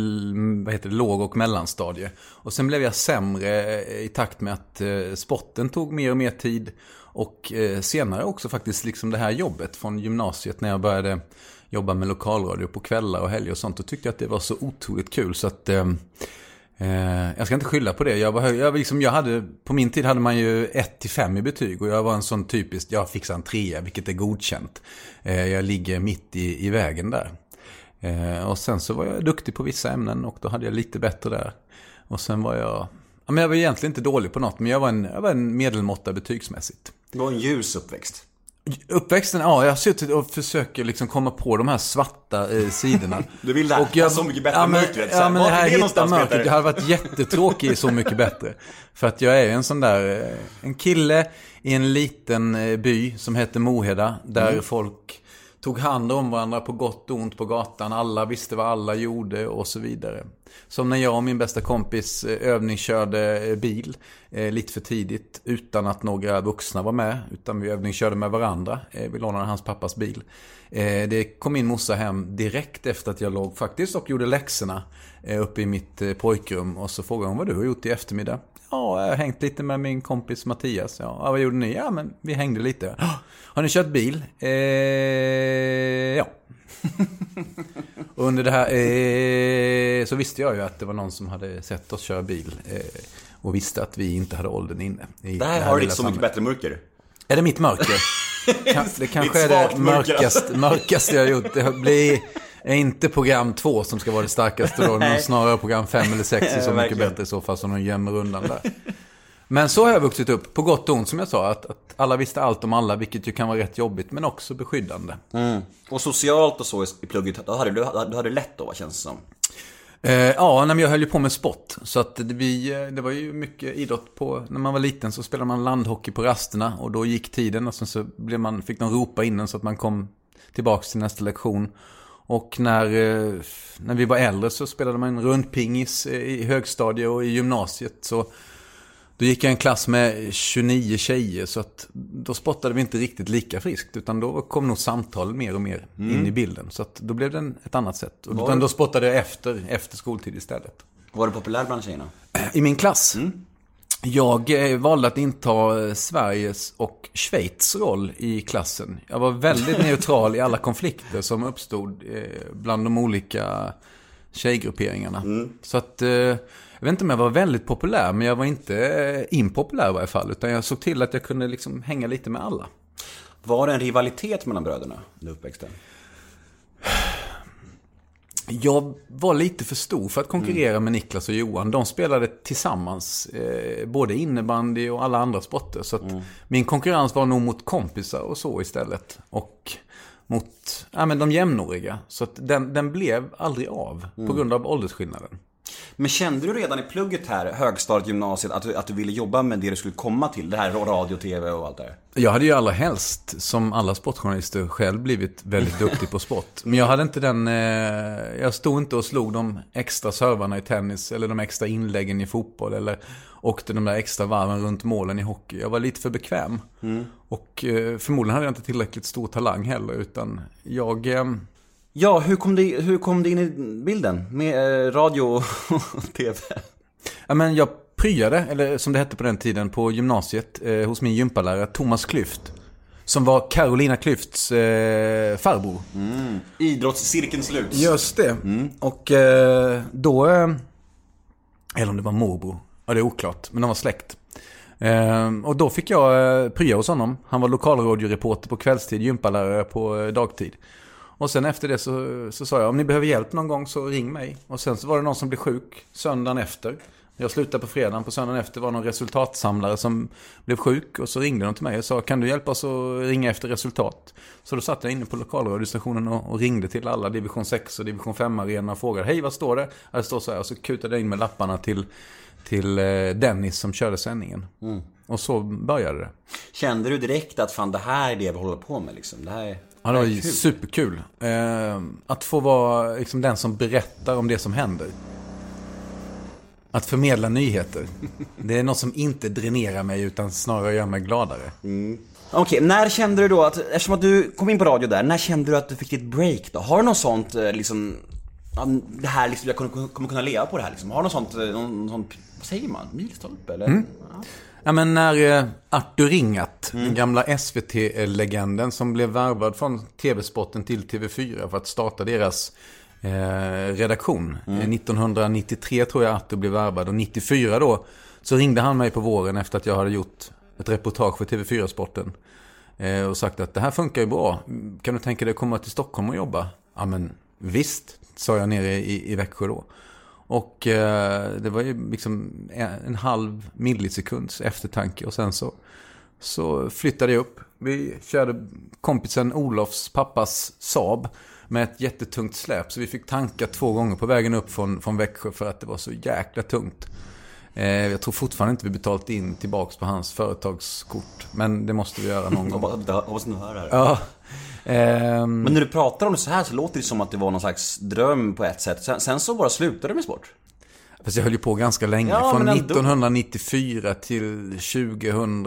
D: vad heter det, låg och mellanstadie. Och sen blev jag sämre eh, i takt med att eh, sporten tog mer och mer tid. Och eh, senare också faktiskt liksom det här jobbet från gymnasiet när jag började jobba med lokalradio på kvällar och helger och sånt. Då tyckte jag att det var så otroligt kul så att eh, jag ska inte skylla på det. Jag, var, jag, liksom, jag hade, på min tid hade man ju 1-5 i betyg och jag var en sån typisk, jag fixar en 3 vilket är godkänt. Eh, jag ligger mitt i, i vägen där. Eh, och sen så var jag duktig på vissa ämnen och då hade jag lite bättre där. Och sen var jag, ja, men jag var egentligen inte dålig på något men jag var en, jag var en medelmåtta betygsmässigt.
C: Det var en ljus uppväxt.
D: Uppväxten, ja, jag har suttit och försöker liksom komma på de här svarta eh, sidorna.
C: Du vill det här,
D: Och jag-
C: Så Mycket Bättre
D: ja, men,
C: mörkret,
D: Ja, men
C: vart
D: det
C: är
D: här
C: det
D: hitta mörkret. Jag hade varit jättetråkig i Så mycket bättre. För att jag är en sån där, eh, en kille i en liten eh, by som heter Moheda. Där
C: Mm.
D: folk tog hand om varandra på gott och ont på gatan. Alla visste vad alla gjorde och så vidare. Som när jag och min bästa kompis eh, övningskörde eh, bil eh, lite för tidigt utan att några vuxna var med. Utan vi övningskörde med varandra. Eh, vi lånade hans pappas bil. Eh, det kom min morsa hem direkt efter att jag låg faktiskt och gjorde läxorna eh, uppe i mitt eh, pojkrum. Och så frågade hon vad du har gjort i eftermiddag. Ja, jag har hängt lite med min kompis Mattias. Ja, vad gjorde ni? Ja, men vi hängde lite. "Ja, Har ni kört bil? Eh, ja. Och under det här eh, så visste jag ju att det var någon som hade sett oss köra bil. Eh, och visste att vi inte hade åldern inne. I
C: Det
D: det
C: här har lite Så mycket
D: samhället.
C: bättre mörker.
D: Är det mitt mörker? Det kanske är det mörkaste, mörkaste jag har gjort. Det blir är inte program två som ska vara det starkaste då. Men snarare program fem eller sex är så
C: Ja,
D: mycket bättre i så fall som de gömmer undan där. Men så har jag vuxit upp, på gott och ont som jag sa. Att, att alla visste allt om alla, vilket ju kan vara rätt jobbigt, men också beskyddande.
C: Och socialt och så i- plugget, då hade du, du hade det lätt då, känns det som.
D: Eh, ja, nej, jag höll ju på med sport. Så att det, vi, eh, det var ju mycket idrott på, när man var liten så spelade man landhockey på rasterna. Och då gick tiden och sen så blev man, fick de ropa in en så att man kom tillbaka till nästa lektion. Och när, eh, när vi var äldre så spelade man rundpingis eh, i högstadiet och i gymnasiet. Så då gick jag en klass med 29 tjejer så att då spottade vi inte riktigt lika friskt. Utan då kom nog samtal mer och mer in i bilden. Så att då blev det ett annat sätt. Och utan då spottade jag efter, efter skoltid istället.
C: Var du populär bland tjejerna?
D: I min klass? Jag eh, valde att inta eh, Sveriges och Schweiz roll i klassen. Jag var väldigt neutral i alla konflikter som uppstod eh, bland de olika tjejgrupperingarna. Så att, jag vet inte om jag var väldigt populär, men jag var inte impopulär i varje fall. Utan jag såg till att jag kunde liksom hänga lite med alla.
C: Var det en rivalitet mellan bröderna under uppväxten?
D: Jag var lite för stor för att konkurrera med Niklas och Johan. De spelade tillsammans, eh, både innebandy och alla andra sporter. Så att min konkurrens var nog mot kompisar och så istället. Och mot ja, men de jämnåriga. Så att den, den blev aldrig av på grund av åldersskillnaden.
C: Men kände du redan i plugget här, högstadiet, gymnasiet, att du, att du ville jobba med det du skulle komma till? Det här radio, tv och allt det här?
D: Jag hade ju allra helst, som alla sportjournalister, själv blivit väldigt duktig på sport. Men jag hade inte den... Eh, jag stod inte och slog de extra servarna i tennis eller de extra inläggen i fotboll eller åkte de där extra varven runt målen i hockey. Jag var lite för bekväm. Och eh, förmodligen hade jag inte tillräckligt stor talang heller, utan jag... Eh,
C: Ja, hur kom det, hur kom det in i bilden? Med eh, radio och tv?
D: Ja, men jag pryade, eller som det hette på den tiden, på gymnasiet eh, hos min gympalärare Thomas Klyft. Som var Carolina Klüfts eh, farbror.
C: Idrottscirkeln slut.
D: Just det. Och eh, då... Eh, eller om det var morbror. Ja, det är oklart. Men de var släkt. Eh, och då fick jag eh, prya hos honom. Han var lokalradioreporter på kvällstid, gympalärare på eh, dagtid. Och sen efter det så, så sa jag, om ni behöver hjälp någon gång så ring mig. Och sen så var det någon som blev sjuk söndagen efter. Jag slutade på fredagen, på söndagen efter var det någon resultatsamlare som blev sjuk. Och så ringde de till mig och sa, kan du hjälpa oss att ringa efter resultat? Så då satt jag inne på lokalradiostationen och, och ringde till alla division 6 och division 5-arenor och frågade, hej vad står det? Ja, det står så här. Och så kutade jag in med lapparna till, till eh, Dennis som körde sändningen. Och så började det.
C: Kände du direkt att fan det här är det vi håller på med liksom? Det här är...
D: Ja, det var
C: är
D: ju
C: kul.
D: superkul. Eh, att få vara liksom, den som berättar om det som händer. Att förmedla nyheter. Det är något som inte dränerar mig utan snarare gör mig gladare.
C: Okej, när kände du då att, eftersom att du kom in på radio där, när kände du att du fick ditt break då? Har du något sånt eh, liksom, det här liksom, jag kommer, kunna leva på det här liksom? Har du något sånt, eh, någon, någon sån, vad säger man, milstolpe eller? Ja.
D: Ja, men när eh, Artur Ringat, den gamla SVT-legenden som blev värvad från TV-spotten till TV4 för att starta deras eh, redaktion. Eh, 1993 tror jag Artur blev värvad och 94 då så ringde han mig på våren efter att jag hade gjort ett reportage för TV4-sporten. Eh, och sagt att det här funkar ju bra. Kan du tänka dig att komma till Stockholm och jobba? Ja men visst, sa jag nere i, i Växjö då. Och eh, det var ju liksom en, en halv millisekunds eftertanke och sen så, så flyttade jag upp. Vi körde kompisen Olofs pappas Saab med ett jättetungt släp. Så vi fick tanka två gånger på vägen upp från, från Växjö för att det var så jäkla tungt. Eh, jag tror fortfarande inte vi betalt in tillbaks på hans företagskort. Men det måste vi göra någon gång.
C: Hoppas hoppas ni hör det här.
D: Ja. Ehm,
C: Men när du pratar om det så här så låter det som att det var någon slags dröm på ett sätt. Sen, sen så bara slutade du med sport.
D: Fast jag höll ju på ganska länge.
C: Ja,
D: Från
C: ändå.
D: 1994 till 2000...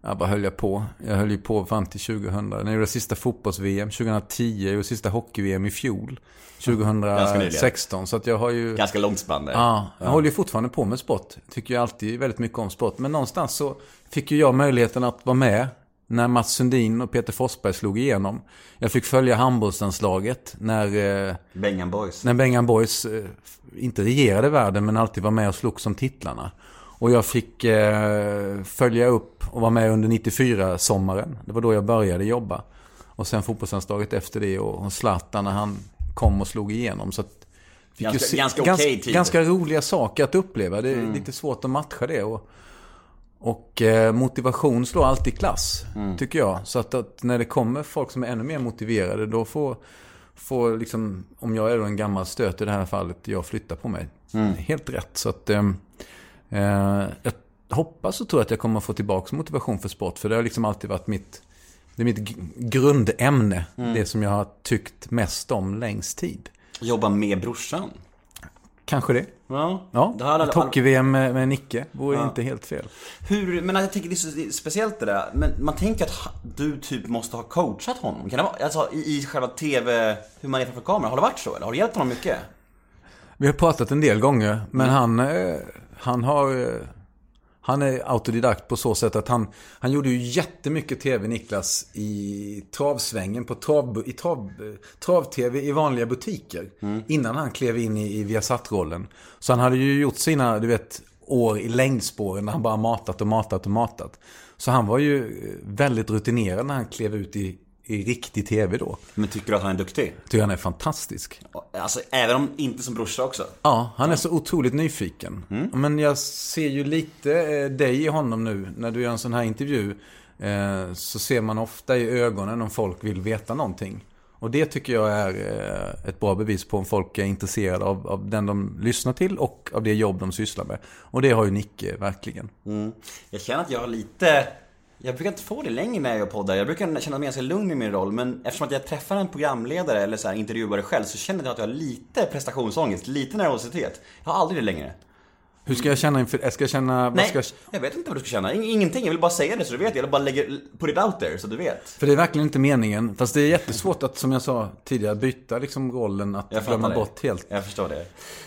D: Ja, vad höll jag på? Jag höll ju på fram till 2000. När jag gjorde sista fotbolls-VM 2010. Jag gjorde sista hockey-VM i fjol.
C: nyligen.
D: 2016. Så att jag har ju...
C: Ganska långt spann där.
D: Ja, jag håller ju fortfarande på med sport. Tycker ju alltid väldigt mycket om sport. Men någonstans så fick ju jag möjligheten att vara med när Mats Sundin och Peter Forsberg slog igenom. Jag fick följa handbollslandslaget när, eh,
C: Bengan Boys.
D: när Bengan Boys eh, inte regerade världen men alltid var med och slogs om titlarna. Och jag fick eh, följa upp och vara med under 94-sommaren. Det var då jag började jobba. Och sen fotbollslandslaget efter det och, och Zlatan när han kom och slog igenom. Så att,
C: Ganska-
D: se-
C: ganska
D: gans-
C: okej tid.
D: Ganska roliga saker att uppleva. Det är lite svårt att matcha det. Och, och eh, motivation slår alltid klass, tycker jag. Så att, att när det kommer folk som är ännu mer motiverade, då får, får liksom, om jag är en gammal stöt i det här fallet, jag flyttar på mig. Helt rätt. Så att, eh, eh, jag hoppas och tror att jag kommer få tillbaka motivation för sport. För det har liksom alltid varit mitt, det är mitt grundämne. Det som jag har tyckt mest om längst tid.
C: Jobba med brorsan.
D: Kanske det.
C: Ja.
D: Ja,
C: Det här
D: hockey-VM med, med Nicke vore inte helt fel.
C: Hur, men jag tänker det är så speciellt det där. Men man tänker att du typ måste ha coachat honom. Kan det vara, alltså i, i själva TV, hur man är framför kameran. Har det varit så eller? Har du hjälpt honom mycket?
D: Vi har pratat en del gånger, men han, eh, han har... Han är autodidakt på så sätt att han, han gjorde ju jättemycket tv, Niklas, i travsvängen, på trav, i trav, trav-tv i vanliga butiker. Innan han klev in i, i Viasat-rollen. Så han hade ju gjort sina, du vet, år i längdspåren när han bara matat och matat och matat. Så han var ju väldigt rutinerad när han klev ut i, i riktig tv då.
C: Men tycker du att han är duktig?
D: Tycker han är fantastisk.
C: Alltså även om inte som brorsa också.
D: Ja, han är så otroligt nyfiken. Men jag ser ju lite eh, dig i honom nu. När du gör en sån här intervju eh, så ser man ofta i ögonen om folk vill veta någonting. Och det tycker jag är eh, ett bra bevis på om folk är intresserade av, av den de lyssnar till och av det jobb de sysslar med. Och det har ju Nicke verkligen.
C: Jag känner att jag har lite... Jag brukar inte få det längre när jag gör poddar. Jag brukar känna mig ganska lugn i min roll. Men eftersom att jag träffar en programledare eller så här intervjuare själv så känner jag att jag har lite prestationsångest, lite nervositet. Jag har aldrig det längre.
D: Hur ska jag känna inför, ska jag känna,
C: Nej,
D: jag,
C: jag vet inte vad du ska känna. In- Ingenting, jag vill bara säga det så du vet. Jag vill bara lägga, put it out there så du vet.
D: för det är verkligen inte meningen. Fast det är jättesvårt att, som jag sa tidigare, byta liksom rollen, att
C: Jag
D: glömma
C: det.
D: bort helt.
C: Jag förstår det.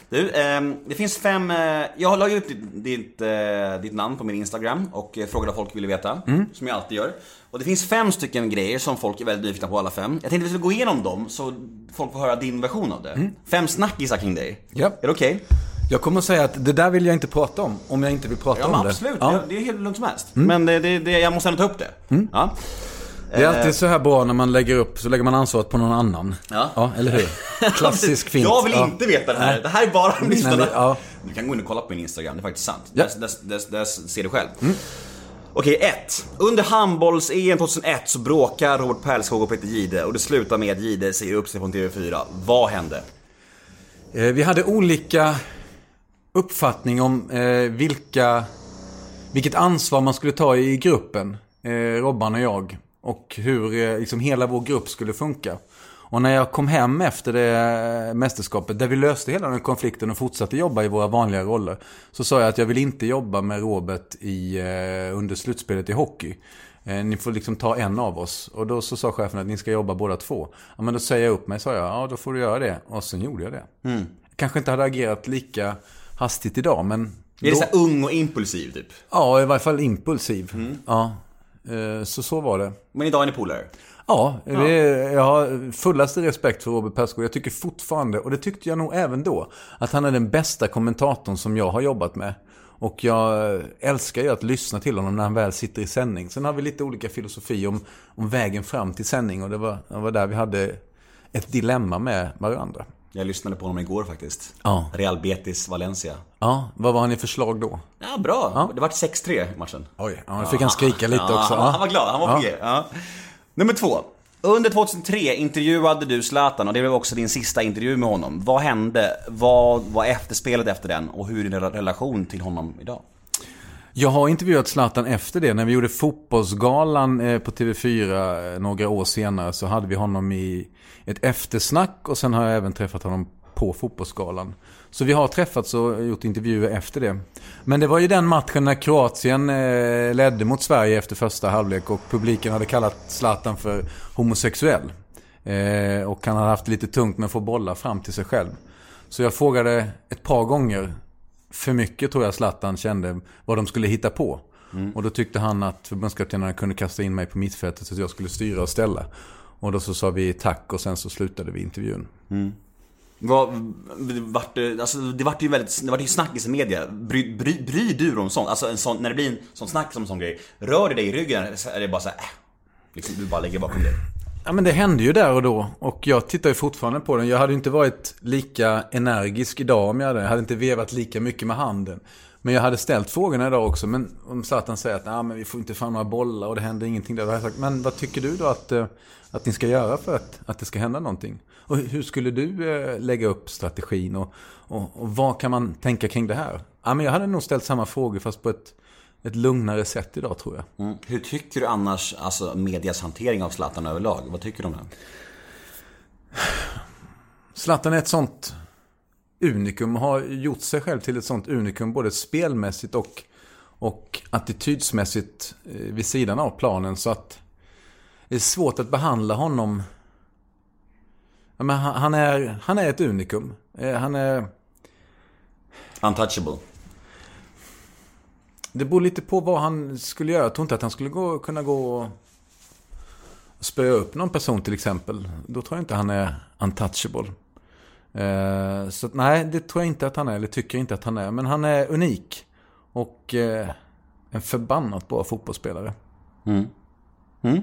C: Du, ehm, det finns fem... Eh, jag har lagt upp ditt, ditt, eh, ditt namn på min Instagram och eh, frågade vad folk ville veta.
D: Mm.
C: Som jag alltid gör. Och det finns fem stycken grejer som folk är väldigt nyfikna på alla fem. Jag tänkte vi skulle gå igenom dem så folk får höra din version av det. Fem snackisar kring dig.
D: Mm. Ja.
C: Är det okej?
D: Jag kommer att säga att det där vill jag inte prata om, om jag inte vill prata
C: Ja
D: om
C: men
D: det.
C: absolut,
D: Ja. Mm.
C: det, är helt lugnt som helst. Men det, det, det, jag måste ändå ta upp det. Ja.
D: Det är alltid så här bra när man lägger upp, så lägger man ansvaret på någon annan.
C: Ja.
D: eller hur? Klassisk fint.
C: Jag vill
D: Ja.
C: inte veta det här.
D: Nej.
C: Det här är bara om lyssnarna.
D: Ja.
C: Du kan gå in och kolla på min Instagram, det är faktiskt sant.
D: Ja.
C: Där, där, där, där ser du själv. Okej, ett. Under handbolls-EM 2001 så bråkar Robert Pärlskog och Peter Gide och det slutar med att Gide säger upp sig från TV4. Vad hände?
D: Eh, Vi hade olika uppfattning om eh, vilka, vilket ansvar man skulle ta i gruppen, eh, Robban och jag. Och hur eh, liksom hela vår grupp skulle funka. Och när jag kom hem efter det eh, mästerskapet, där vi löste hela den konflikten och fortsatte jobba i våra vanliga roller. Så sa jag att jag vill inte jobba med Robert i, eh, under slutspelet i hockey. Eh, Ni får liksom ta en av oss. Och då så sa chefen att ni ska jobba båda två. Ja men då säger jag upp mig, sa jag. Ja då får du göra det. Och sen gjorde jag det. Jag kanske inte hade agerat lika hastigt idag men...
C: Är det
D: då-
C: så ung och impulsiv typ?
D: Ja, i varje fall impulsiv. Ja. Eh, Så så var det.
C: Men idag är ni polare?
D: Ja, det är, jag har fullaste respekt för Robert Perskog. Jag tycker fortfarande, och det tyckte jag nog även då, att han är den bästa kommentatorn som jag har jobbat med. Och jag älskar ju att lyssna till honom när han väl sitter i sändning. Sen har vi lite olika filosofi om, om vägen fram till sändning och det var, det var där vi hade ett dilemma med varandra.
C: Jag lyssnade på honom igår faktiskt.
D: Ja.
C: Real Betis Valencia.
D: Ja, vad var han i förslag då?
C: Ja, bra. Det vart 6-3 i matchen.
D: Oj, ja, nu fick han skrika lite
C: ja,
D: också.
C: Han,
D: Ja.
C: var glad, han var på G. Ja. Nummer två. Under 2003 intervjuade du Zlatan och det blev också din sista intervju med honom. Vad hände? Vad var efterspelet efter den? Och hur är din rela- relation till honom idag?
D: Jag har intervjuat Zlatan efter det. När vi gjorde Fotbollsgalan eh, på TV4 eh, några år senare så hade vi honom i ett eftersnack och sen har jag även träffat honom på Fotbollsgalan. Så vi har träffats och gjort intervjuer efter det. Men det var ju den matchen när Kroatien eh, ledde mot Sverige efter första halvlek och publiken hade kallat Zlatan för homosexuell. Och han hade haft lite tungt med att få bollar fram till sig själv. Så jag frågade ett par gånger för mycket tror jag Zlatan kände vad de skulle hitta på. Och då tyckte han att förbundskaptenerna kunde kasta in mig på mittfältet så att jag skulle styra och ställa. Och då så sa vi tack och sen så slutade vi intervjun.
C: Vad, vart, det- alltså, det vart ju väldigt, det vart ju snackis i media. Bry, bry, bryr du dig om sånt? Alltså en sån, när det blir en sån snack som en sån grej. Rör det dig i ryggen? Eller är det bara så här, äh, liksom, du bara lägger bakom dig?
D: Ja men det hände ju där och då. Och jag tittar ju fortfarande på den. Jag hade inte varit lika energisk idag om jag hade. Jag hade inte vevat lika mycket med handen. Men jag hade ställt frågorna idag också. Men om Zlatan säger att nah, men vi får inte fram några bollar och det händer ingenting där. Jag sagt, men vad tycker du då att, eh, att ni ska göra för att, att det ska hända någonting? Och hur skulle du eh, lägga upp strategin? Och, och, och vad kan man tänka kring det här? Ja, men jag hade nog ställt samma frågor fast på ett, ett lugnare sätt idag tror jag.
C: Mm. Hur tycker du annars, alltså medias hantering av Zlatan överlag? Vad tycker du om det?
D: Zlatan är ett sånt unikum har gjort sig själv till ett sånt unikum både spelmässigt och, och attitydsmässigt eh, vid sidan av planen så att det är svårt att behandla honom. Men han, han, är, han är ett unikum. Eh, Han är...
C: Untouchable.
D: Det beror lite på vad han skulle göra. Jag tror inte att han skulle gå, kunna gå och spöa upp någon person till exempel. Då tror jag inte han är untouchable. Eh, så nej, det tror jag inte att han är. Eller tycker inte att han är. Men han är unik. Och eh, en förbannat bra fotbollsspelare.
C: Mm. Mm.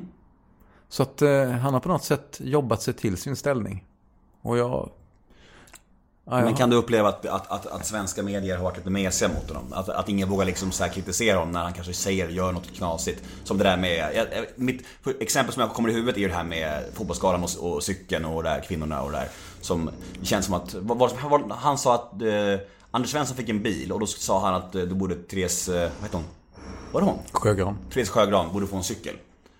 D: Så att eh, han har på något sätt jobbat sig till sin ställning. Och jag... Ja,
C: Men kan du uppleva att, att, att, att svenska medier har varit lite mesiga mot honom? Att, att ingen vågar liksom så kritisera honom när han kanske säger, gör något knasigt. Som det där med, jag, mitt exempel som jag kommer i huvudet är ju det här med fotbollsskalan och, och cykeln och det här, kvinnorna och det där. Som det känns som att, vad, vad, han sa att eh, Anders Svensson fick en bil och då sa han att eh, då borde Therese, eh, vad heter hon? Var det hon?
D: Sjögran.
C: Therese Sjögran borde få en cykel.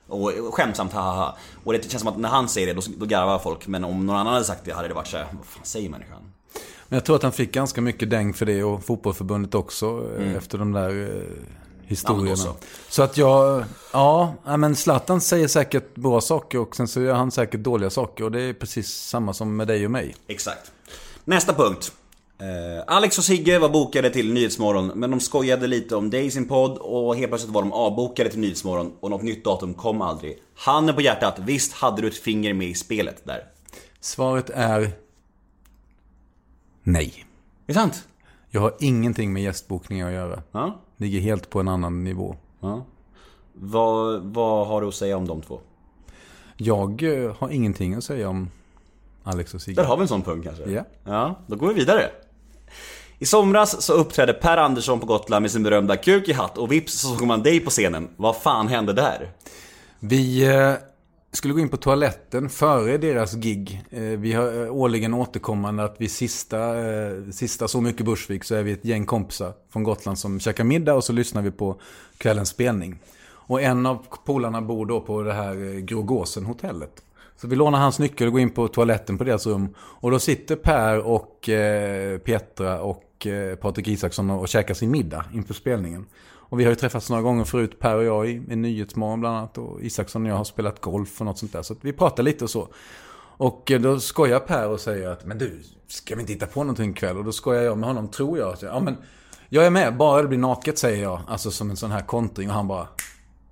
C: Och och skämtsamt, haha. Och det känns som att när han säger det, då, då garvar folk. Men om någon annan hade sagt det hade det varit såhär, vad fan säger människan?
D: Men jag tror att han fick ganska mycket däng för det och fotbollförbundet också eh, efter de där eh, historierna.
C: Ja,
D: så att jag, ja, ja, men Zlatan säger säkert bra saker och sen så gör han säkert dåliga saker. Och det är precis samma som med dig och mig.
C: Exakt. Nästa punkt. Eh, Alex och Sigge var bokade till Nyhetsmorgon, men de skojade lite om dig i sin podd och helt plötsligt var de avbokade till Nyhetsmorgon och något nytt datum kom aldrig. Handen på hjärtat, visst hade du ett finger med i spelet där?
D: Svaret är nej.
C: Är det sant?
D: Jag har ingenting med gästbokningar att göra.
C: Ja.
D: Ligger helt på en annan nivå.
C: ja. Vad, vad har du att säga om de två?
D: Jag eh, har ingenting att säga om Alex och Sigge.
C: Där har vi en sån punkt kanske?
D: Ja.
C: Ja, då går vi vidare. I somras så uppträdde Per Andersson på Gotland med sin berömda kuk i hatt och vips så såg man dig på scenen. Vad fan hände där?
D: Vi eh, skulle gå in på toaletten före deras gig. Eh, vi har eh, årligen återkommande att vi sista, eh, sista Så mycket Bursvik så är vi ett gäng kompisar från Gotland som käkar middag och så lyssnar vi på kvällens spelning. Och en av polarna bor då på det här eh, Grågåsen hotellet. Så vi lånar hans nyckel och går in på toaletten på deras rum. Och då sitter Per och Petra och Patrik Isaksson och käkar sin middag inför spelningen. Och vi har ju träffats några gånger förut, Per och jag, i, i Nyhetsmorgon bland annat. Och Isaksson och jag har spelat golf och något sånt där. Så att vi pratar lite och så. Och eh, då skojar Per och säger att, men du, ska vi inte hitta på någonting ikväll? Och då skojar jag med honom, tror jag. Ja, men jag är med, bara det blir naket, säger jag. Alltså som en sån här kontring. Och han bara,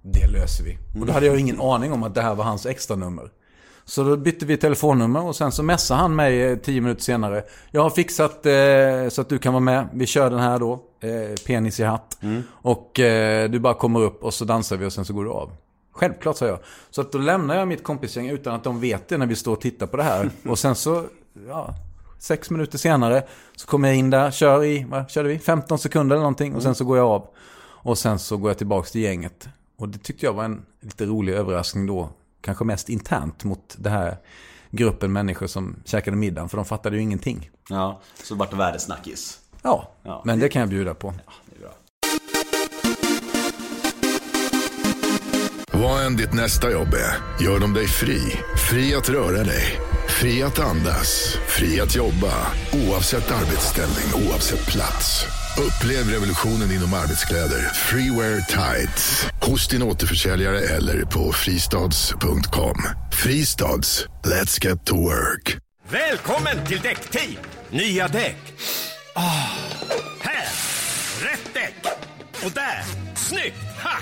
D: det löser vi. Och då hade jag ingen aning om att det här var hans extra nummer. Så då bytte vi telefonnummer och sen så messade han mig eh, tio minuter senare. Jag har fixat eh, så att du kan vara med. Vi kör den här då. Eh, penis i hatt. Och eh, du bara kommer upp och så dansar vi och sen så går du av. Självklart, sa jag. Så att då lämnar jag mitt kompisgäng utan att de vet det när vi står och tittar på det här. Och sen så, ja, sex minuter senare så kommer jag in där, kör i, vad körde vi? 15 sekunder eller någonting. Och sen så går jag av. Och sen så går jag tillbaks till gänget. Och det tyckte jag var en lite rolig överraskning då. Kanske mest internt mot det här gruppen människor som käkade middagen. För de fattade ju ingenting.
C: Ja, så vart det världesnackis.
D: Ja,
C: Ja.
D: men det kan jag bjuda på.
C: Det är bra.
E: Vad än ditt nästa jobb är, gör de dig fri. Fri att röra dig. Fri att andas. Fri att jobba. Oavsett arbetsställning, oavsett plats. Upplev revolutionen inom arbetskläder. Freewear Tights. Hos din återförsäljare eller på fristads.com. Fristads. Let's get to work.
F: Välkommen till Däckteam! Nya däck. Oh. här! Rätt däck! Och där! Snyggt! Ha!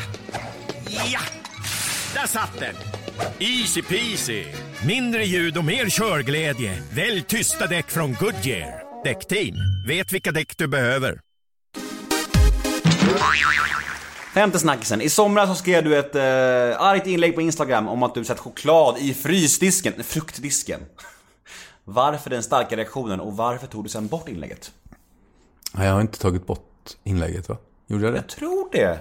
F: Ja! Där satt den! Easy peasy! Mindre ljud och mer körglädje. Välj tysta däck från Goodyear. Däckteam. Vet vilka däck du behöver.
C: Femte snackisen. I somras så skrev du ett eh, argt inlägg på Instagram om att du satt choklad i frysdisken, fruktdisken. Varför den starka reaktionen och varför tog du sen bort inlägget?
D: Nej, jag har inte tagit bort inlägget va? Gjorde jag det?
C: Jag tror det.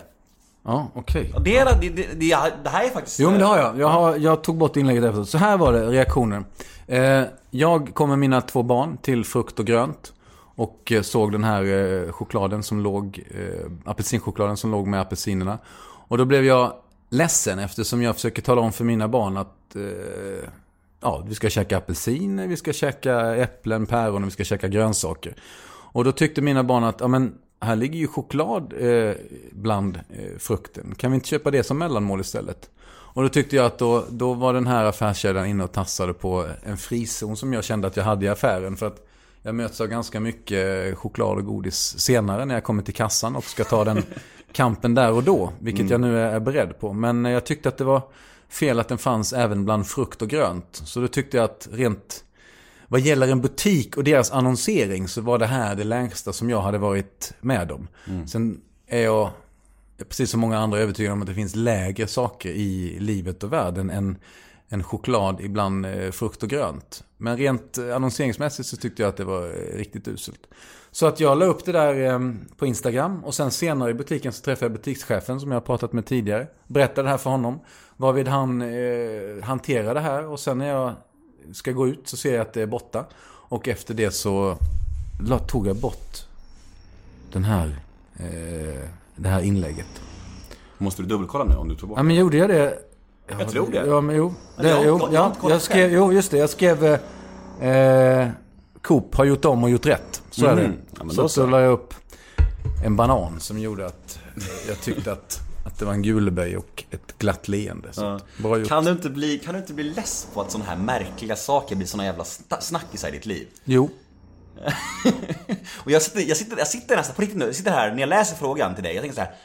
D: Ja, okej.
C: Det, är, det, det, det, det här är faktiskt...
D: Jo, men det har jag. Jag, har, jag tog bort inlägget efteråt. Så här var det, reaktionen. Eh, jag kom med mina två barn till frukt och grönt. Och eh, såg den här eh, chokladen som låg, eh, apelsinchokladen som låg med apelsinerna. Och då blev jag ledsen eftersom jag försöker tala om för mina barn att eh, ja, vi ska käka apelsiner, vi ska käka äpplen, päron och vi ska käka grönsaker. Och då tyckte mina barn att, ja men här ligger ju choklad eh, bland eh, frukten. Kan vi inte köpa det som mellanmål istället? Och då tyckte jag att då, då var den här affärskedjan inne och tassade på en frizon som jag kände att jag hade i affären. För att jag möts av ganska mycket choklad och godis senare när jag kommer till kassan och ska ta den kampen där och då. Vilket jag nu är beredd på. Men jag tyckte att det var fel att den fanns även bland frukt och grönt. Så då tyckte jag att rent vad gäller en butik och deras annonsering så var det här det längsta som jag hade varit med om. Sen är jag, precis som många andra, övertygad om att det finns lägre saker i livet och världen än, än choklad ibland eh, frukt och grönt. Men rent eh, annonseringsmässigt så tyckte jag att det var eh, riktigt uselt. Så att jag la upp det där eh, på Instagram och sen senare i butiken så träffade jag butikschefen som jag har pratat med tidigare. Berättade det här för honom. Varvid han eh, hanterade det här och sen när jag ska gå ut så ser jag att det är borta. Och efter det så tog jag bort den här, eh, det här inlägget.
C: Måste du dubbelkolla nu om du tog bort
D: Ja men gjorde jag det?
C: Jag tror det.
D: Ja men jo.
C: Jag
D: Det,
C: har
D: jo,
C: jag
D: ja, jag skrev, jo just det. Jag skrev eh, Coop har gjort om och gjort rätt. Så är det.
C: Mhm. Ja, men
D: så
C: så.
D: la jag upp en banan som gjorde att jag tyckte att, att det var en guleböj och ett glatt leende. Bra gjort.
C: Kan du, inte bli, kan du inte bli less på att sådana här märkliga saker blir såna jävla snackisar i ditt liv?
D: Jo.
C: Och jag sitter, jag sitter, jag sitter nästan på riktigt nu, jag sitter här när jag läser frågan till dig, jag tänker så här.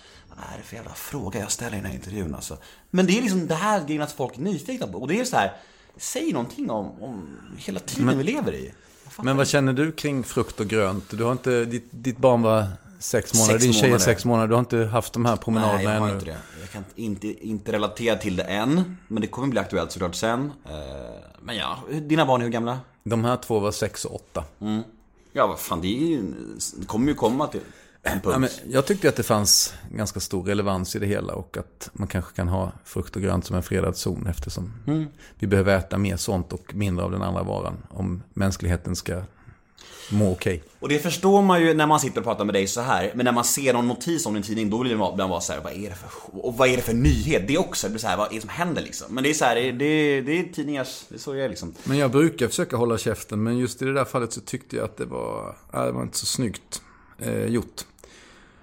C: Är det för jävla fråga jag ställer i den här intervjun alltså? Men det är liksom det här grejen att folk är nyfikna på. Och det är så här, säg någonting om, om hela tiden vi lever i.
D: Men vad känner du kring frukt och grönt? Du har inte, ditt, ditt barn var sex månader,
C: Sex
D: din tjej är sex månader. Du har inte haft de här promenaderna
C: Nej, jag har
D: ännu.
C: inte det. Jag kan inte, inte relatera till det än. Men det kommer bli aktuellt såklart sen. Eh, Men ja, dina barn är hur gamla?
D: De här två var sex och åtta.
C: Ja, vad fan, det, är ju, det kommer ju komma till.
D: Ja, men jag tyckte att det fanns ganska stor relevans i det hela och att man kanske kan ha frukt och grönt som en fredad zon eftersom vi behöver äta mer sånt och mindre av den andra varan om mänskligheten ska må okej.
C: Och det förstår man ju när man sitter och pratar med dig så här. Men när man ser någon notis om din tidning, då blir man vara så här, vad är det för och vad är det för nyhet? Det också, det blir så här, vad är det som händer liksom? Men det är så här, det, det, det är tidningars, det är så det är liksom.
D: Men jag brukar försöka hålla käften, men just i det där fallet så tyckte jag att det var, ja, det var inte så snyggt eh, gjort.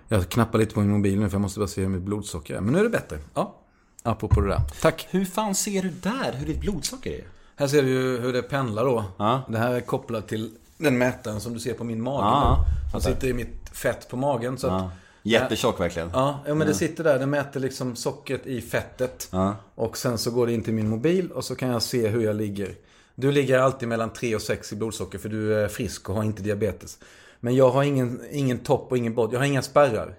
D: Jag knappar lite på min mobil nu för jag måste bara se hur mitt blodsocker är. Men nu är det bättre. Ja, apropå det där. Tack.
C: Hur fan ser du där hur ditt blodsocker är?
D: Här ser du ju hur det pendlar då.
C: Ja.
D: Det här är kopplat till den mätaren som du ser på min mage.
C: Ja.
D: Som sitter i mitt fett på magen. Så att,
C: Jättetjock verkligen.
D: Ja, ja, men det sitter där. Det mäter liksom sockret i fettet.
C: Ja.
D: Och sen så går det in till min mobil och så kan jag se hur jag ligger. Du ligger alltid mellan 3 och 6 i blodsocker för du är frisk och har inte diabetes. Men jag har ingen, ingen topp och ingen botten. Jag har inga spärrar.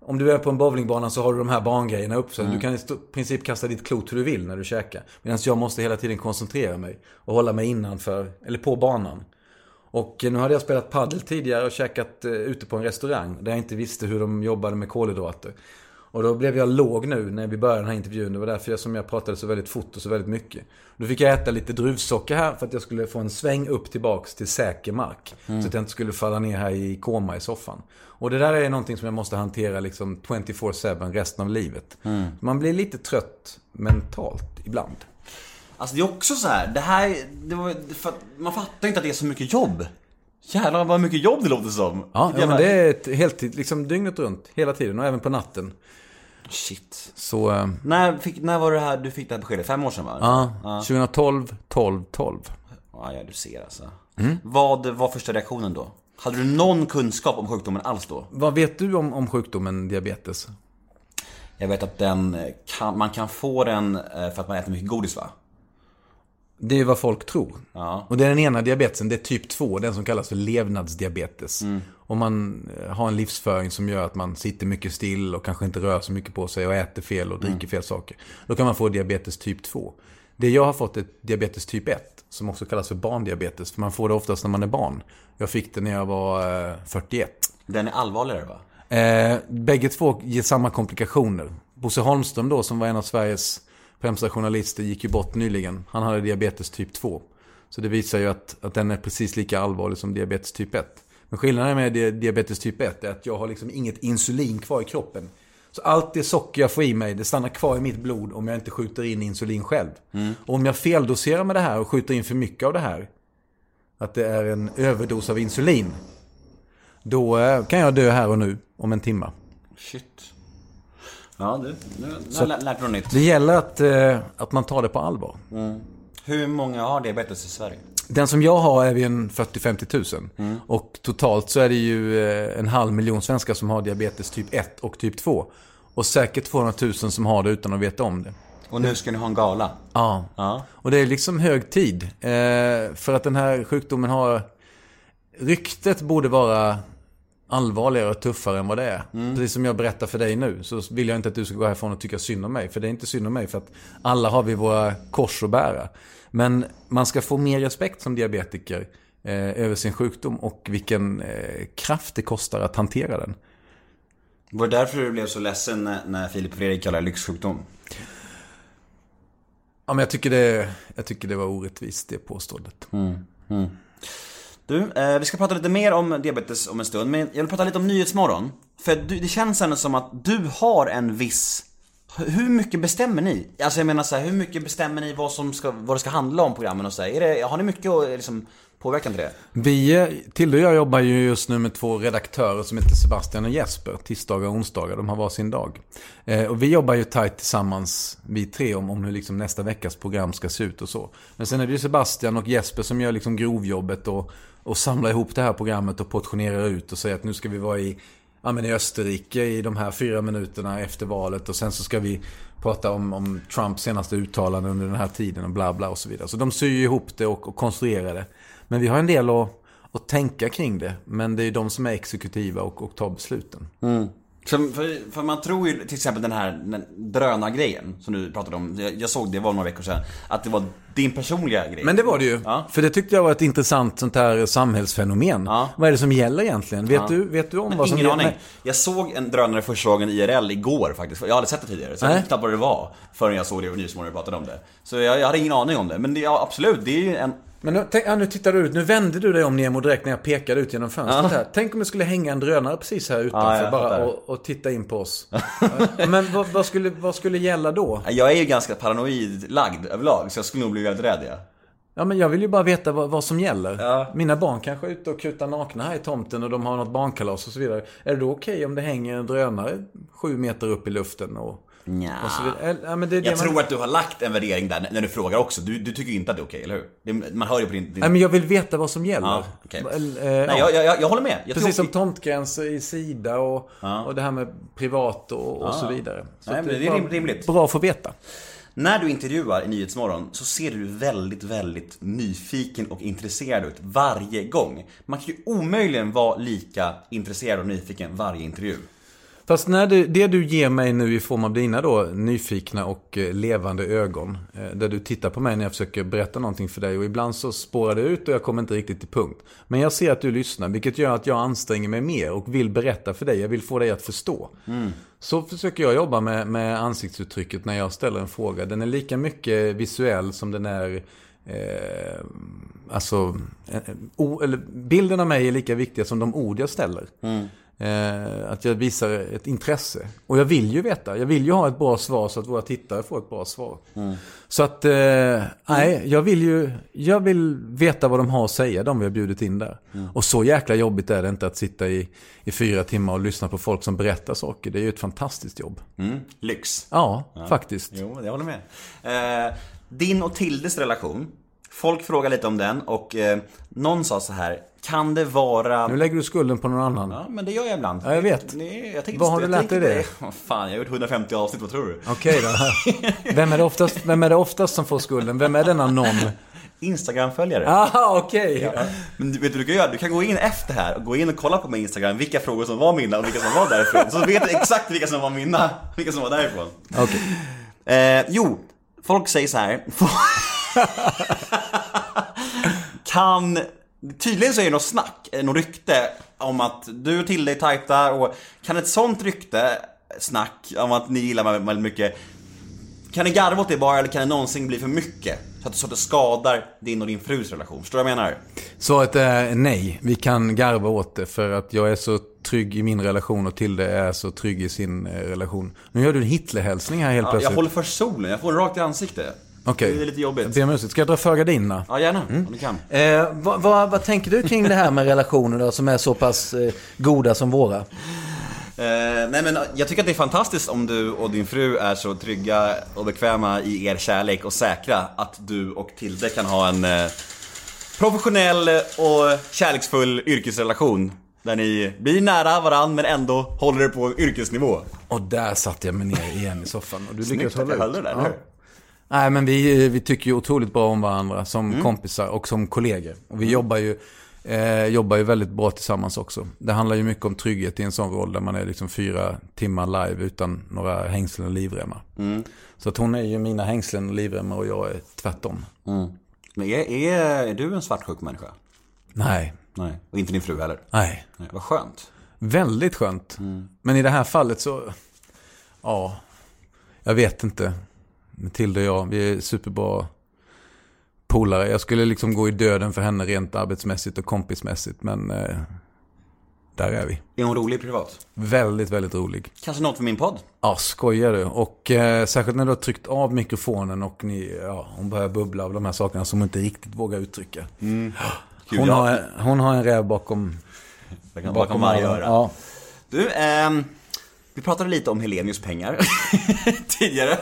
D: Om du är på en bowlingbana så har du de här barngrejerna upp. Så
C: Mm.
D: du kan i princip kasta ditt klot hur du vill när du käkar. Medan jag måste hela tiden koncentrera mig och hålla mig innanför, eller på banan. Och eh, nu hade jag spelat paddel tidigare och käkat eh, ute på en restaurang där jag inte visste hur de jobbade med kolhydrater. Och då blev jag låg nu när vi började den här intervjun. Det var därför jag, som jag pratade så väldigt fort och så väldigt mycket. Då fick jag äta lite druvsocker här för att jag skulle få en sväng upp tillbaks till säker mark. Så att jag inte skulle falla ner här i koma i soffan. Och det där är någonting som jag måste hantera liksom 24-7 resten av livet. Man blir lite trött mentalt ibland.
C: Alltså det är också så här, det här, det var, man fattar inte att det är så mycket jobb. Jävlar vad mycket jobb det låter som.
D: Ja, ja men det är ett heltid, liksom dygnet runt, hela tiden och även på natten.
C: Shit.
D: Så, eh,
C: När, fick, när var det här, du fick det här beskedet? Fem år sedan va?
D: ja, 2012, 12, 12.
C: Ja, ja, du ser alltså. Vad var första reaktionen då? Hade du någon kunskap om sjukdomen alls då?
D: Vad vet du om, om sjukdomen diabetes?
C: Jag vet att den eh, kan, man kan få den eh, för att man äter mycket godis va?
D: Det är vad folk tror.
C: Ja.
D: Och det är den ena diabetesen, det är typ 2, den som kallas för levnadsdiabetes. Om man eh, har en livsföring som gör att man sitter mycket still och kanske inte rör så mycket på sig och äter fel och dricker fel saker. Då kan man få diabetes typ 2. Det jag har fått är diabetes typ 1, som också kallas för barndiabetes. För man får det oftast när man är barn. Jag fick det när jag var eh, 41.
C: Den är allvarligare va?
D: Eh, bägge två ger samma komplikationer. Bosse Holmström då, som var en av Sveriges främsta journalister, gick ju bort nyligen. Han hade diabetes typ 2. Så det visar ju att, att den är precis lika allvarlig som diabetes typ 1. Men skillnaden med di- diabetes typ 1 är att jag har liksom inget insulin kvar i kroppen. Så allt det socker jag får i mig, det stannar kvar i mitt blod om jag inte skjuter in insulin själv. Och om jag feldoserar med det här och skjuter in för mycket av det här, att det är en överdos av insulin, då eh, kan jag dö här och nu om en timma.
C: Shit. Ja du, nu har jag lä- lärt mig nytt.
D: Det gäller att, eh, att man tar det på allvar.
C: Hur många har diabetes i Sverige?
D: Den som jag har är vi en 40-50 tusen. Och totalt så är det ju eh, en halv miljon svenskar som har diabetes typ 1 och typ 2. Och säkert 200 000 som har det utan att veta om det.
C: Och nu ska ni ha en gala.
D: Ja.
C: Ja.
D: Och det är liksom hög tid. Eh, för att den här sjukdomen har... Ryktet borde vara allvarligare och tuffare än vad det är. Precis som jag berättar för dig nu så vill jag inte att du ska gå härifrån och tycka synd om mig. För det är inte synd om mig för att alla har vi våra kors att bära. Men man ska få mer respekt som diabetiker eh, över sin sjukdom och vilken eh, kraft det kostar att hantera den.
C: Var det därför du blev så ledsen när, när Filip Fredrik kallade det lyxsjukdom?
D: Ja, men jag tycker det, jag tycker det var orättvist det påståendet.
C: Du, eh, vi ska prata lite mer om diabetes om en stund, men jag vill prata lite om Nyhetsmorgon. För du, det känns ändå som att du har en viss, hur mycket bestämmer ni? Alltså jag menar så här, hur mycket bestämmer ni vad, som ska, vad det ska handla om programmen och så här? Är det, Har ni mycket att liksom, påverkan till det?
D: Vi, eh, Tilde och jag jobbar ju just nu med två redaktörer som heter Sebastian och Jesper. Tisdagar och onsdagar, de har var sin dag. Eh, och vi jobbar ju tajt tillsammans, vi tre, om, om hur liksom nästa veckas program ska se ut och så. Men sen är det ju Sebastian och Jesper som gör liksom grovjobbet och, och samlar ihop det här programmet och portionerar ut och säger att nu ska vi vara i, ja, men i Österrike i de här fyra minuterna efter valet och sen så ska vi prata om, om Trumps senaste uttalande under den här tiden och bla bla och så vidare. Så de syr ju ihop det och, och konstruerar det. Men vi har en del att, att tänka kring det. Men det är ju de som är exekutiva och, och tar besluten. Mm.
C: För, för, för man tror ju till exempel den här drönargrejen som du pratade om. Jag, jag såg det, var några veckor sedan. Att det var din personliga grej.
D: Men det var det ju.
C: Ja.
D: För det tyckte jag var ett intressant sånt här samhällsfenomen.
C: Ja.
D: Vad är det som gäller egentligen? Vet,
C: Ja.
D: du, vet du om
C: Men
D: vad som
C: ingen
D: gäller?
C: aning. Jag såg en drönare första gången IRL igår faktiskt. Jag har aldrig sett det tidigare. Så jag visste knappt vad det var. Förrän jag såg det och Nyhetsmorgon pratade om det. Så jag, jag hade ingen aning om det. Men det, ja, absolut, det är ju en...
D: Men nu, tänk, ja, nu tittar du ut. Nu vände du dig om Nemo direkt när jag pekade ut genom fönstret här. Tänk om det skulle hänga en drönare precis här utanför bara och, och titta in på oss. Men vad, vad, skulle, vad skulle gälla då?
C: Jag är ju ganska paranoid lagd överlag. Så jag skulle nog bli väldigt rädd ja.
D: Ja, men jag vill ju bara veta vad, vad som gäller.
C: Ja.
D: Mina barn kanske är ute och kutar nakna här i tomten och de har något barnkalas och så vidare. Är det då okej om det hänger en drönare sju meter upp i luften och, Eller- Ja, men det är det
C: Jag
D: man...
C: tror att du har lagt en värdering där när du frågar också. Du, du tycker inte att det är okej, eller hur? Det, man hör ju på din... din...
D: Nej, men jag vill veta vad som gäller.
C: Ja.
D: Eller, eh,
C: Nej,
D: ja.
C: jag, jag, jag håller med. Jag
D: Precis som tomtgränser i Sida och, och det här med privat och, och så vidare. Så
C: Nej, men det är rimligt.
D: Bra att få veta.
C: När du intervjuar i Nyhetsmorgon så ser du väldigt, väldigt nyfiken och intresserad ut varje gång. Man kan ju omöjligen vara lika intresserad och nyfiken varje intervju.
D: Fast när du, det du ger mig nu i form av dina då nyfikna och eh, levande ögon. eh, Där du tittar på mig när jag försöker berätta någonting för dig. Och ibland så spårar det ut och jag kommer inte riktigt till punkt. Men jag ser att du lyssnar. Vilket gör att jag anstränger mig mer och vill berätta för dig. Jag vill få dig att förstå. Så försöker jag jobba med, med ansiktsuttrycket när jag ställer en fråga. Den är lika mycket visuell som den är Eh, alltså, eh, o, eller, bilden av mig är lika viktiga som de ord jag ställer. Eh, att jag visar ett intresse. Och jag vill ju veta. Jag vill ju ha ett bra svar så att våra tittare får ett bra svar. Så att, eh, nej, jag vill ju jag vill veta vad de har att säga, de vi har bjudit in där. Och så jäkla jobbigt är det inte att sitta i, i fyra timmar och lyssna på folk som berättar saker. Det är ju ett fantastiskt jobb.
C: Mm. Lyx.
D: Ja, faktiskt.
C: Jo, jag håller med. Eh, din och Tildes relation. Folk frågar lite om den och eh, någon sa så här. Kan det vara...
D: Nu lägger du skulden på någon annan.
C: Ja, men det gör jag ibland.
D: Ja, jag vet.
C: Nej, jag tänkte,
D: Vad har du lärt dig det?
C: Vad fan, jag har gjort 150 avsnitt, vad tror du?
D: Okej då. Vem är, det oftast, vem är det oftast som får skulden? Vem är denna någon?
C: Instagram-följare.
D: Aha, okej.
C: Men du vet du, du kan göra? Du kan gå in efter här och gå in och kolla på min Instagram vilka frågor som var mina och vilka som var därifrån. Så vet du exakt vilka som var mina, vilka som var därifrån.
D: Okej.
C: Eh, jo, folk säger så här. kan... Tydligen så är det något snack, eh, något rykte om att du och Tilde är tajta och kan ett sånt rykte, snack om att ni gillar varandra väldigt mycket Kan ni garva åt det bara eller kan det någonsin bli för mycket? Så att, så att det skadar din och din frus relation, förstår du vad jag menar?
D: Svaret är nej. Vi kan garva åt det för att jag är så trygg i min relation och Tilde är så trygg i sin eh, relation. Nu gör du en Hitlerhälsning här helt
C: Ja,
D: plötsligt.
C: jag håller för solen, jag får den rakt i ansiktet.
D: Okej.
C: Det är lite jobbigt.
D: Jag ber om ursäkt. Ska jag dra för gardinerna?
C: Ja, gärna, om du kan.
G: Eh, vad, vad, vad tänker du kring det här med relationer då, som är så pass eh, goda som våra?
C: Eh, nej men jag tycker att det är fantastiskt om du och din fru är så trygga och bekväma i er kärlek och säkra att du och Tilde kan ha en eh, professionell och kärleksfull yrkesrelation. Där ni blir nära varann men ändå håller er på yrkesnivå.
D: Och där satte jag mig ner igen i soffan. Och du lyckades
C: Snyggt att
D: hålla
C: jag
D: ut.
C: höll det där, eller hur?
D: Nej, men vi, vi tycker ju otroligt bra om varandra som
C: Mm.
D: kompisar och som kollegor. Och vi jobbar ju, eh, jobbar ju väldigt bra tillsammans också. Det handlar ju mycket om trygghet i en sån roll där man är liksom fyra timmar live utan några hängslen och livremmar.
C: Mm.
D: Så att hon är ju mina hängslen och livremmar och jag är tvärtom.
C: Men är, är, är du en svartsjuk människa?
D: Nej,
C: Nej. Och inte din fru heller?
D: nej.
C: Nej. Vad skönt.
D: Väldigt skönt. Men i det här fallet så, ja, jag vet inte. Tilde och jag, vi är superbra polare. Jag skulle liksom gå i döden för henne rent arbetsmässigt och kompismässigt. Men eh, där är vi.
C: Är hon rolig privat?
D: Väldigt, väldigt rolig.
C: Kanske något för min podd?
D: Ja, skojar du. Och eh, särskilt när du har tryckt av mikrofonen och ni, ja, hon börjar bubbla av de här sakerna som hon inte riktigt vågar uttrycka.
C: Kul,
D: Hon,
C: ja.
D: har, hon har en räv bakom,
C: Bakom, bakom varje öra.
D: Ja.
C: Du, ehm, vi pratade lite om Helenius pengar tidigare.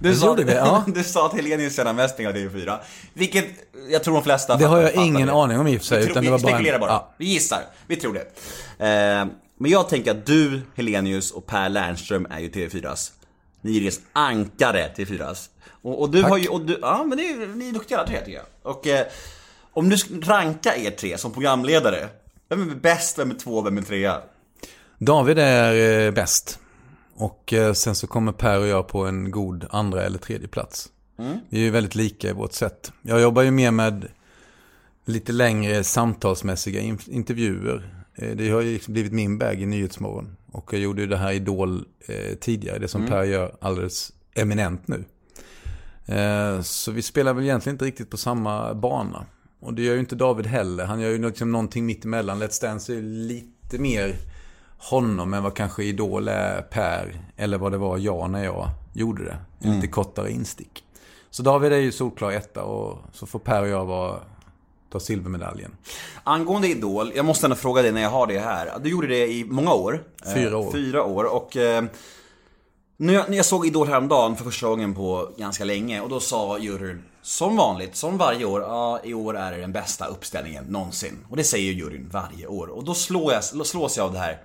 C: Du
D: Det gjorde vi, ja.
C: du sa att Helenius tjänar mest pengar av TV4. Vilket jag tror de flesta
D: Det har jag ingen
C: fattar
D: aning om i och för sig,
C: Vi,
D: utan
C: vi
D: det var bara en-
C: spekulerar bara.
D: ja.
C: Vi gissar. Vi tror det. Ehm, men jag tänker att du, Helenius och Per Lernström är ju TV4s. Ni är deras ankare TV4s. Och, och du
D: Tack.
C: har ju, och du, ja men det är, ni är duktiga alla tre tycker jag. Och eh, om du ska ranka er tre som programledare. Vem är bäst, vem är två, vem är trea?
D: David är eh, bäst. Och eh, sen så kommer Per och jag på en god andra eller tredje plats. Vi är ju väldigt lika i vårt sätt. Jag jobbar ju mer med lite längre samtalsmässiga in- intervjuer. Eh, Det har ju liksom blivit min bag i Nyhetsmorgon. Och jag gjorde ju det här Idol tidigare, det som Per gör alldeles eminent nu. Så vi spelar väl egentligen inte riktigt på samma bana. Och det gör ju inte David heller. Han gör ju liksom någonting mitt emellan. Let's Dance är ju lite mer honom än vad kanske Idol är Per. Eller vad det var jag när jag gjorde det. En Lite kortare instick. Så David är ju solklar etta och så får Per och jag vara, ta silvermedaljen.
C: Angående Idol, jag måste ändå fråga dig när jag har det här. Du gjorde det i många år. Eh,
D: Fyra år.
C: Fyra år och... Eh, när jag, när jag såg Idol häromdagen för första gången på ganska länge och då sa juryn som vanligt, som varje år, ja i år är det den bästa uppställningen någonsin. Och det säger ju juryn varje år. Och då slår jag, slås jag av det här.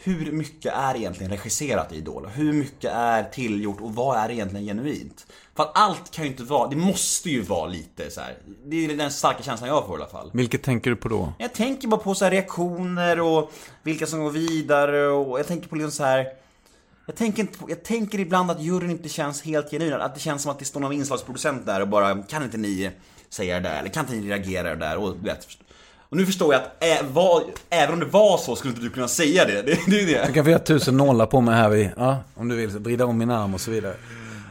C: Hur mycket är egentligen regisserat i Idol? Hur mycket är tillgjort och vad är egentligen genuint? För att allt kan ju inte vara, det måste ju vara lite så här. Det är den starka känslan jag får i alla fall.
D: Vilket tänker du på då?
C: Jag tänker bara på så här reaktioner och vilka som går vidare och jag tänker på liksom så här. Jag tänker, inte på, jag tänker ibland att juryn inte känns helt genuin. Att det känns som att det står någon inslagsproducent där och bara Kan inte ni säga det där? Eller kan inte ni reagera där? Och, du vet och nu förstår jag att ä, var, även om det var så skulle inte du kunna säga det. Det, det är det.
D: Du kan få göra tusen nålar på mig här vid, ja, om du vill, vrida om min arm och så vidare.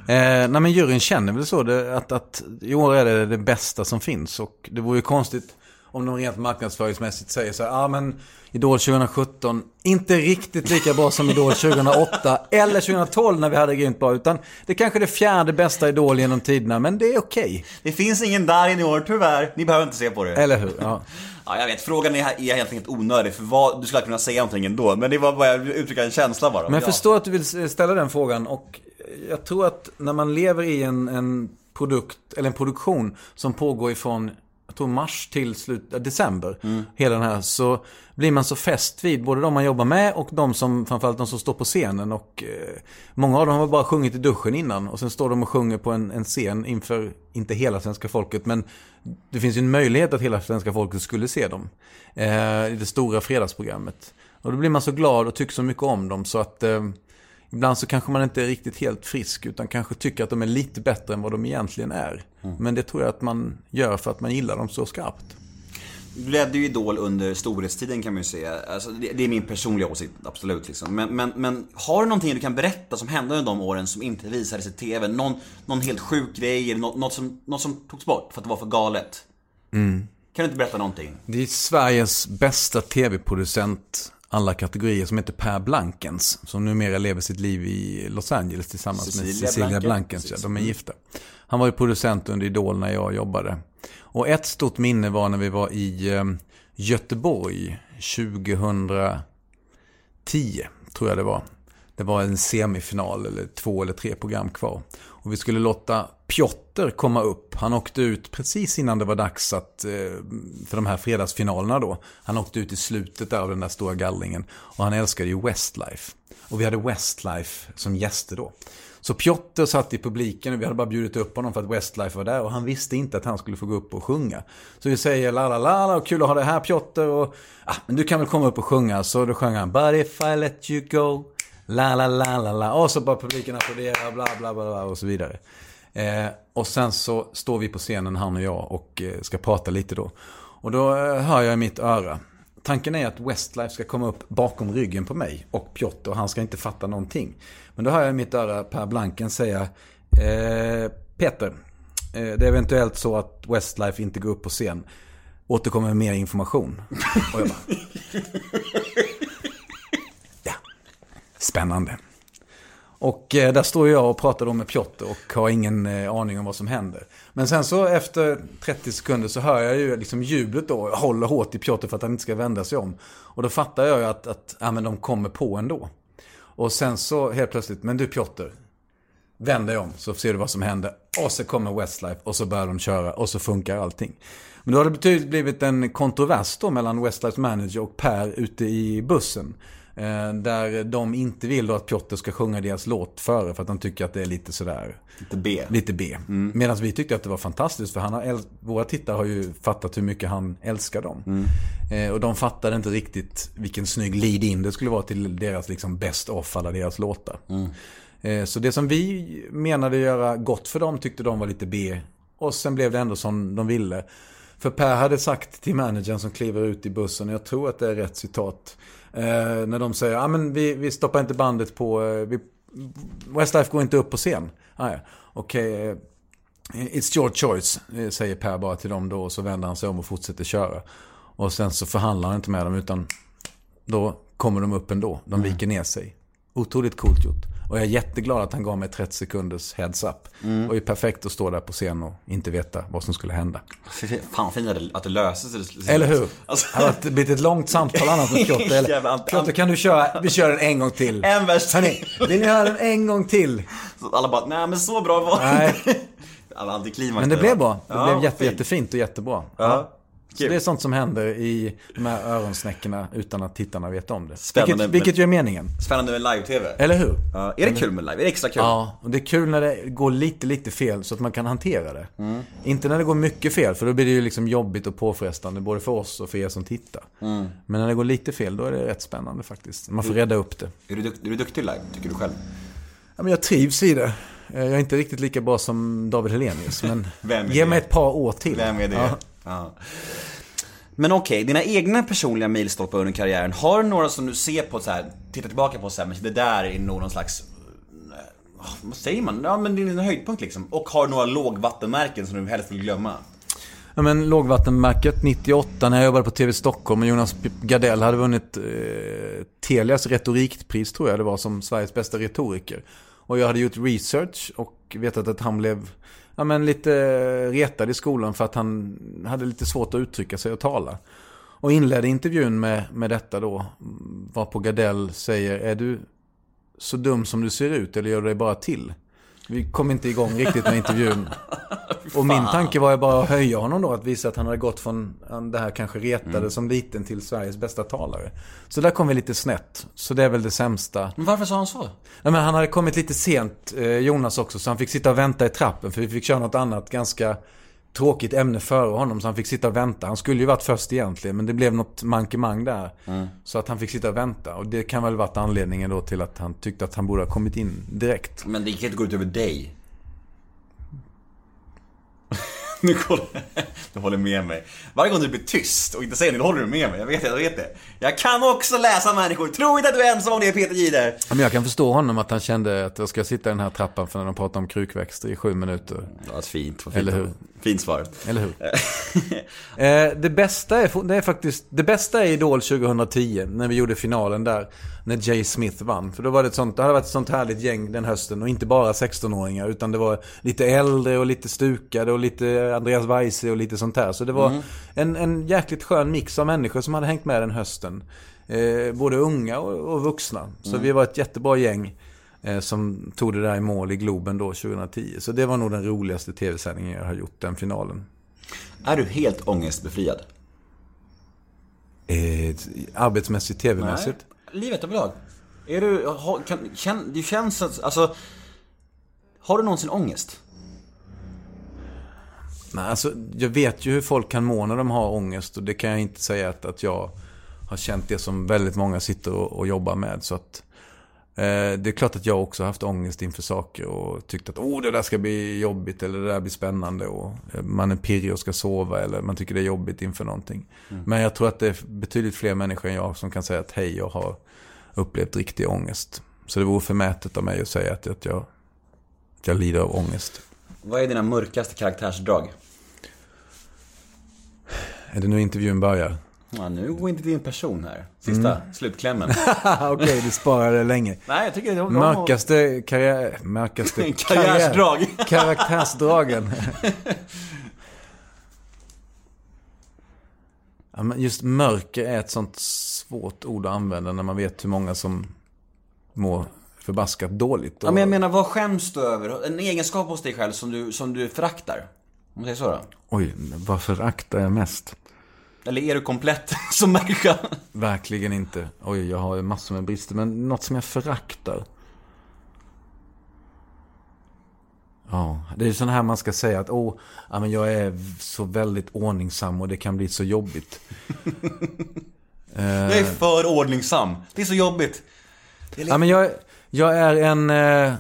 D: Eh, nej men juryn känner väl så, det, att, att i år är det det bästa som finns. Och det vore ju konstigt om de rent marknadsföringsmässigt säger så här, ja men Idol 2017, inte riktigt lika bra som Idol 2008 eller 2012 när vi hade grymt bra, utan det är kanske är det fjärde bästa Idol genom tiderna, men det är okej.
C: Det finns ingen där i år tyvärr. Ni behöver inte se på det.
D: Eller hur? Ja.
C: Ja, jag vet. Frågan är, helt onödig för vad, du skulle kunna säga någonting ändå. Men det var bara att uttrycka en känsla bara.
D: Men jag
C: Ja.
D: förstår att du vill ställa den frågan och jag tror att när man lever i en, en produkt, eller en produktion som pågår ifrån, tror mars till slut, äh, december, hela den här, så blir man så fäst vid både de man jobbar med och de som, framförallt de som står på scenen och eh, många av dem har bara sjungit i duschen innan och sen står de och sjunger på en, en scen inför, inte hela svenska folket, men det finns ju en möjlighet att hela svenska folket skulle se dem eh, i det stora fredagsprogrammet. Och då blir man så glad och tycker så mycket om dem så att eh, ibland så kanske man inte är riktigt helt frisk utan kanske tycker att de är lite bättre än vad de egentligen är. Men det tror jag att man gör för att man gillar dem så skarpt.
C: Du ledde ju Idol under storhetstiden kan man ju säga. Alltså, det, det är min personliga åsikt, absolut. Liksom. Men, men, men har du någonting du kan berätta som hände under de åren som inte visades i TV? Någon, någon helt sjuk grej, eller något, något, som, något som togs bort för att det var för galet? Kan du inte berätta någonting?
D: Det är Sveriges bästa tv-producent alla kategorier som heter Per Blankens. Som numera lever sitt liv i Los Angeles tillsammans med
C: Cecilia
D: Cecilia
C: Blanken.
D: Blankens. Ja, de är gifta. Han var ju producent under Idol när jag jobbade. Och ett stort minne var när vi var i eh, Göteborg 2010, tror jag det var. Det var en semifinal eller två eller tre program kvar. Och vi skulle låta Piotr komma upp. Han åkte ut precis innan det var dags att, eh, för de här fredagsfinalerna då. Han åkte ut i slutet där av den där stora gallringen. Och han älskade ju Westlife. Och vi hade Westlife som gäster då. Så Piotr satt i publiken och vi hade bara bjudit upp honom för att Westlife var där. Och han visste inte att han skulle få gå upp och sjunga. Så vi säger la la la la, kul att ha dig här Piotr. Och, ah, men du kan väl komma upp och sjunga. Så då sjöng han But if I let you go. La la la la la. Och så bara publiken applåderar, bla bla bla, bla och så vidare. Eh, och sen så står vi på scenen, han och jag, och eh, ska prata lite då. Och då eh, hör jag i mitt öra. Tanken är att Westlife ska komma upp bakom ryggen på mig och Piotr och han ska inte fatta någonting. Men då hör jag i mitt öra Per Blanken säga eh, Peter, eh, det är eventuellt så att Westlife inte går upp på scen. återkommer med mer information. Och jag bara... Spännande. Och eh, där står jag och pratar då med Piotr och har ingen eh, aning om vad som händer. Men sen så efter 30 sekunder så hör jag ju liksom jublet då. Jag håller hårt i Piotr för att han inte ska vända sig om. Och då fattar jag ju att, att ja, men de kommer på ändå. Och sen så helt plötsligt, men du Piotr, vänd dig om så ser du vad som händer. Och så kommer Westlife och så börjar de köra och så funkar allting. Men då har det betydligt blivit en kontrovers då mellan Westlifes manager och Per ute i bussen. Eh, där de inte vill att Piotr ska sjunga deras låt före för att de tycker att det är lite sådär...
C: Lite B.
D: Lite B. Medan vi tyckte att det var fantastiskt för han har våra tittare har ju fattat hur mycket han älskar dem. Eh, och de fattade inte riktigt vilken snygg lead-in det skulle vara till deras liksom best of alla deras låtar. Eh, så det som vi menade göra gott för dem tyckte de var lite B. Och sen blev det ändå som de ville. För Per hade sagt till managern som kliver ut i bussen, och jag tror att det är rätt citat. Eh, när de säger, ah, men vi, vi stoppar inte bandet på, eh, vi, Westlife går inte upp på scen. Ah, ja. Okej, eh, okay, it's your choice, eh, säger Per bara till dem då. Och så vänder han sig om och fortsätter köra. Och sen så förhandlar han inte med dem utan då kommer de upp ändå. De viker ner sig. Otroligt coolt gjort. Och jag är jätteglad att han gav mig 30 sekunders heads up. Och det är perfekt att stå där på scen och inte veta vad som skulle hända.
C: Fan fint att det, löser sig.
D: Eller hur?
C: Alltså,
D: Det har blivit ett långt samtal annars med Piotr. Eller, Piotr, kan du köra? Vi kör den en gång till.
C: en vers
D: Hörni, vill ni höra den en gång till?
C: Så alla bara, nej men så bra var det
D: Nej.
C: inte."
D: Men det blev bra. Det
C: Ja,
D: blev jätte,
C: fint.
D: jättefint och jättebra.
C: Ja.
D: Så det är sånt som händer i de här öronsnäckorna utan att tittarna vet om det.
C: Spännande,
D: vilket,
C: men-
D: ju är meningen.
C: Spännande med live-tv.
D: Eller hur?
C: Ja, är det kul med live? Är det extra kul?
D: Ja, och det är kul när det går lite, lite fel så att man kan hantera det.
C: Mm.
D: Inte när det går mycket fel, för då blir det ju liksom jobbigt och påfrestande både för oss och för er som tittar.
C: Mm.
D: Men när det går lite fel, då är det rätt spännande faktiskt. Man får rädda upp det.
C: Är, du, är du duktig live, tycker du själv?
D: Ja, men jag trivs i det. Jag är inte riktigt lika bra som David Helenius, men ge mig ett par år till.
C: Vem är det?
D: Ja.
C: Ja. Men okej, dina egna personliga milstolpar under karriären, har du några som du ser på så här, tittar tillbaka på så här, men det där är nog någon slags, eh, ah, vad säger man? Ja men det är en höjdpunkt liksom. Och har du några lågvattenmärken som du helst vill glömma?
D: Ja, men lågvattenmärket 98 när jag jobbade på TV Stockholm och Jonas Gardell hade vunnit eh, Telias retorikpris tror jag det var som Sveriges bästa retoriker. Och jag hade gjort research och vetat att han blev ja, men lite eh, retad i skolan för att han hade lite svårt att uttrycka sig och tala. Och inledde intervjun med, med detta då, varpå Gardell säger, är du så dum som du ser ut eller gör du dig bara till? Vi kom inte igång riktigt med intervjun. Och min tanke var ju bara att höja honom då, att visa att han hade gått från det här kanske retade
C: Mm.
D: som liten till Sveriges bästa talare. Så där kom vi lite snett. Så det är väl det sämsta.
C: Men varför sa han så?
D: Nej, men han hade kommit lite sent, eh, Jonas också, så han fick sitta och vänta i trappen. För vi fick köra något annat ganska tråkigt ämne före honom. Så han fick sitta och vänta. Han skulle ju varit först egentligen, men det blev något mankemang där. Så att han fick sitta och vänta. Och det kan väl varit anledningen då till att han tyckte att han borde ha kommit in direkt.
C: Men det kan inte gå ut över dig. nu kollar Du håller med mig. Varje gång du blir tyst och inte säger något, håller du med mig. Jag vet det, jag vet det. Jag kan också läsa människor. Tro inte att du är ensam om det, Peter.
D: Ja, Men jag kan förstå honom att han kände att jag ska sitta i den här trappan för när de pratar om krukväxter i sju minuter.
C: Ja, fint. Vad fint.
D: Eller hur?
C: Fint svar.
D: Eller hur? eh, det, bästa är, det är faktiskt, det bästa är Idol 2010, när vi gjorde finalen där. När Jay Smith vann. För då var det ett sånt, det hade varit ett sånt härligt gäng den hösten. Och inte bara 16-åringar, utan det var lite äldre och lite stukade och lite Andreas Weise och lite sånt här. Så det var en, en jäkligt skön mix av människor som hade hängt med den hösten. Eh, både unga och, och vuxna. Så vi var ett jättebra gäng. Eh, som tog det där i mål i Globen då 2010. Så det var nog den roligaste tv-sändningen jag har gjort, den finalen.
C: Är du helt ångestbefriad?
D: Eh, arbetsmässigt, tv-mässigt.
C: Livet överlag. Är du, har, kan, känn, det känns att, alltså... Har du någonsin ångest?
D: Nej, alltså, jag vet ju hur folk kan må när de har ångest och det kan jag inte säga att, att jag har känt det som väldigt många sitter och, och jobbar med. Så att, det är klart att jag också haft ångest inför saker och tyckt att oh, det där ska bli jobbigt eller det där blir spännande och eh, man är pirrig och ska sova eller man tycker det är jobbigt inför någonting. Men jag tror att det är betydligt fler människor än jag som kan säga att hej, jag har upplevt riktig ångest. Så det vore förmätet av mig att säga att, att, jag, att jag lider av ångest.
C: Vad är dina mörkaste karaktärsdrag?
D: Är det nu intervjun börjar?
C: Ja, nu går inte din person här. Sista slutklämmen.
D: Okej, du sparade länge.
C: Nej, jag tycker... De,
D: Mörkaste karriär... Mörkaste
C: Karriärsdrag.
D: karriär- Karaktärsdragen. ja, men just mörker är ett sånt svårt ord att använda när man vet hur många som mår förbaskat dåligt.
C: Ja, men jag menar, vad skäms du över? En egenskap hos dig själv som du, som du föraktar? Om man säger så då?
D: Oj, vad föraktar jag mest?
C: Eller är du komplett som människa?
D: Verkligen inte. Oj, jag har ju massor med brister. Men något som jag föraktar. Ja, det är sån här man ska säga att åh, ja, men jag är så väldigt ordningsam och det kan bli så jobbigt.
C: Jag är för ordningsam. Det är så jobbigt.
D: Ja, men jag, jag är en... Eh,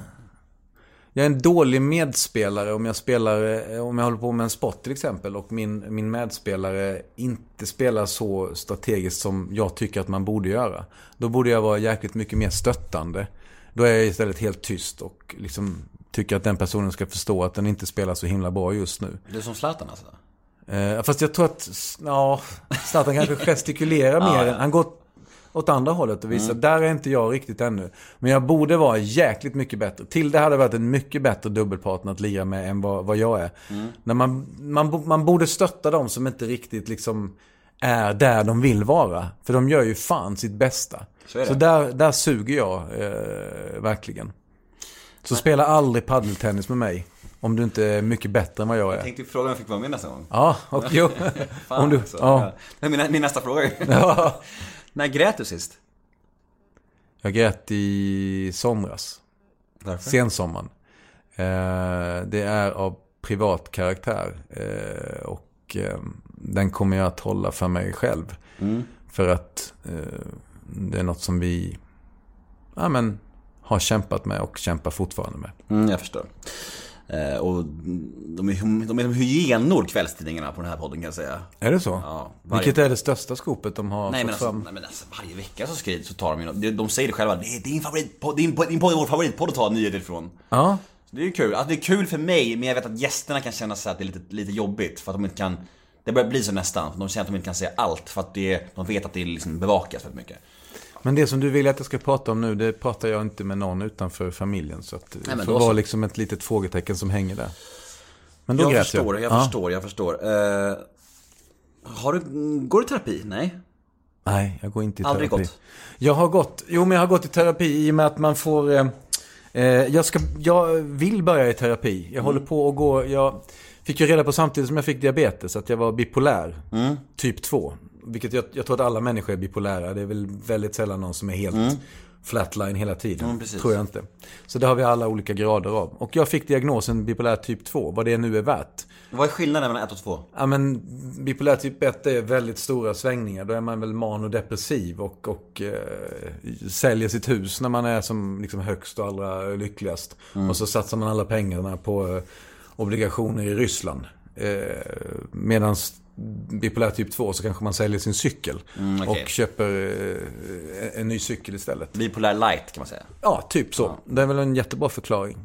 D: jag är en dålig medspelare om jag spelar, eh, om jag håller på med en sport till exempel och min, min medspelare inte spelar så strategiskt som jag tycker att man borde göra. Då borde jag vara jäkligt mycket mer stöttande. Då är jag istället helt tyst och liksom tycker att den personen ska förstå att den inte spelar så himla bra just nu.
C: Du är som Zlatan alltså?
D: Eh, fast jag tror att, ja, Zlatan kanske gestikulerar mer.
C: ja.
D: Han går åt andra hållet och visar, där är inte jag riktigt ännu. Men jag borde vara jäkligt mycket bättre. Till det hade varit en mycket bättre dubbelpartner att lira med än vad, vad jag är. När man, man, man borde stötta dem som inte riktigt liksom är där de vill vara. För de gör ju fan sitt bästa.
C: Så.
D: Så där, där suger jag eh, verkligen. Så spela aldrig paddeltennis med mig. Om du inte är mycket bättre än vad jag är.
C: Jag tänkte fråga om jag fick vara med nästa gång.
D: Ja, och jo.
C: Fan
D: om du,
C: också.
D: ja.
C: Det är min, min nästa fråga.
D: Ja.
C: När grät du sist?
D: Jag grät i somras.
C: Varför?
D: Sensommaren. Eh, det är av privat karaktär. Eh, och eh, den kommer jag att hålla för mig själv.
C: Mm.
D: För att det är något som vi ja, men, har kämpat med och kämpar fortfarande med.
C: Mm, jag förstår. Eh, och de är, de är som hyenor kvällstidningarna på den här podden kan jag säga.
D: Är det så?
C: Ja, varje-
D: Vilket är det största skopet de har
C: Nej
D: fått
C: alltså,
D: fram?
C: nej men alltså, varje vecka så skriver så tar de ju de, de säger det själva, det är din favoritpodd, din, din podd är vår favoritpodd att ta nyheter ifrån.
D: Ja,
C: Så det är ju kul, alltså, det är kul för mig men jag vet att gästerna kan känna sig att det är lite, lite jobbigt för att de inte kan Det börjar bli så nästan, de känner att de inte kan säga allt för att det, de vet att det liksom bevakas väldigt mycket.
D: Men det som du vill att jag ska prata om nu, det pratar jag inte med någon utanför familjen. Så att det
C: Nej, men
D: får vara liksom ett litet frågetecken som hänger där. Men då
C: Jag
D: grät
C: förstår, jag,
D: Ja.
C: förstår, jag förstår. Eh, har du, går du i terapi? Nej?
D: Nej, jag går inte i
C: Aldrig
D: terapi.
C: gått?
D: Jag har gått, jo men jag har gått i terapi i och med att man får... Eh, eh, jag, ska, jag vill börja i terapi. Jag
C: Mm.
D: håller på att gå, jag fick ju reda på samtidigt som jag fick diabetes att jag var bipolär.
C: Mm.
D: Typ 2. Vilket jag, jag tror att alla människor är bipolära. Det är väl väldigt sällan någon som är helt flatline hela tiden.
C: Mm.
D: tror jag inte. Så det har vi alla olika grader av. Och jag fick diagnosen bipolär typ 2, vad det nu är värt.
C: Vad är skillnaden mellan 1 och 2?
D: Ja men bipolär typ 1 är väldigt stora svängningar. Då är man väl manodepressiv och, och eh, säljer sitt hus när man är som liksom högst och allra lyckligast. Och så satsar man alla pengarna på eh, obligationer i Ryssland. Eh, Medan bipolär typ 2 så kanske man säljer sin cykel.
C: Mm, okej.
D: Och köper eh, en ny cykel istället.
C: Bipolär light kan man säga.
D: Ja, typ så. Det är väl en jättebra förklaring.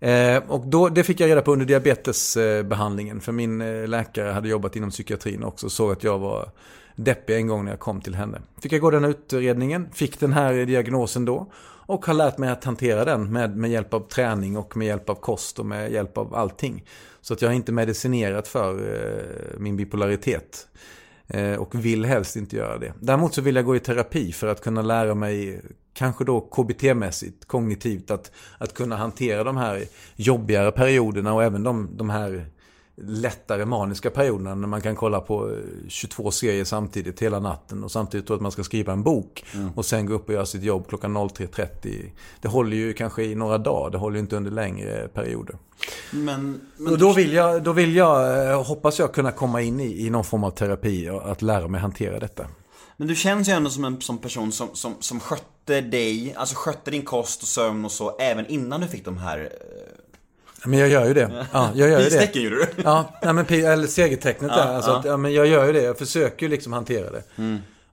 D: Eh, och då, det fick jag reda på under diabetesbehandlingen. För min eh, läkare hade jobbat inom psykiatrin också och såg att jag var deppig en gång när jag kom till henne. Fick jag gå den utredningen, fick den här diagnosen då. Och har lärt mig att hantera den med, med hjälp av träning och med hjälp av kost och med hjälp av allting. Så att jag har inte medicinerat för eh, min bipolaritet. Eh, och vill helst inte göra det. Däremot så vill jag gå i terapi för att kunna lära mig, kanske då KBT-mässigt, kognitivt, att, att kunna hantera de här jobbigare perioderna och även de, de här lättare maniska perioderna när man kan kolla på eh, 22 serier samtidigt hela natten och samtidigt tro att man ska skriva en bok och sen gå upp och göra sitt jobb klockan 03.30. Det håller ju kanske i några dagar, det håller ju inte under längre perioder.
C: Men, men
D: Och då vill jag, då vill jag eh, hoppas jag kunna komma in i, i någon form av terapi och att lära mig hantera detta.
C: Men du känns ju ändå som en som person som, som, som skötte dig, alltså skötte din kost och sömn och så även innan du fick de här... eh,
D: Men jag gör ju det. Ja, jag gör ju det.
C: Pistecken gjorde du.
D: Ja, nej, men, eller segertecknet där. Alltså, Att, ja, men jag gör ju det. Jag försöker ju liksom hantera det.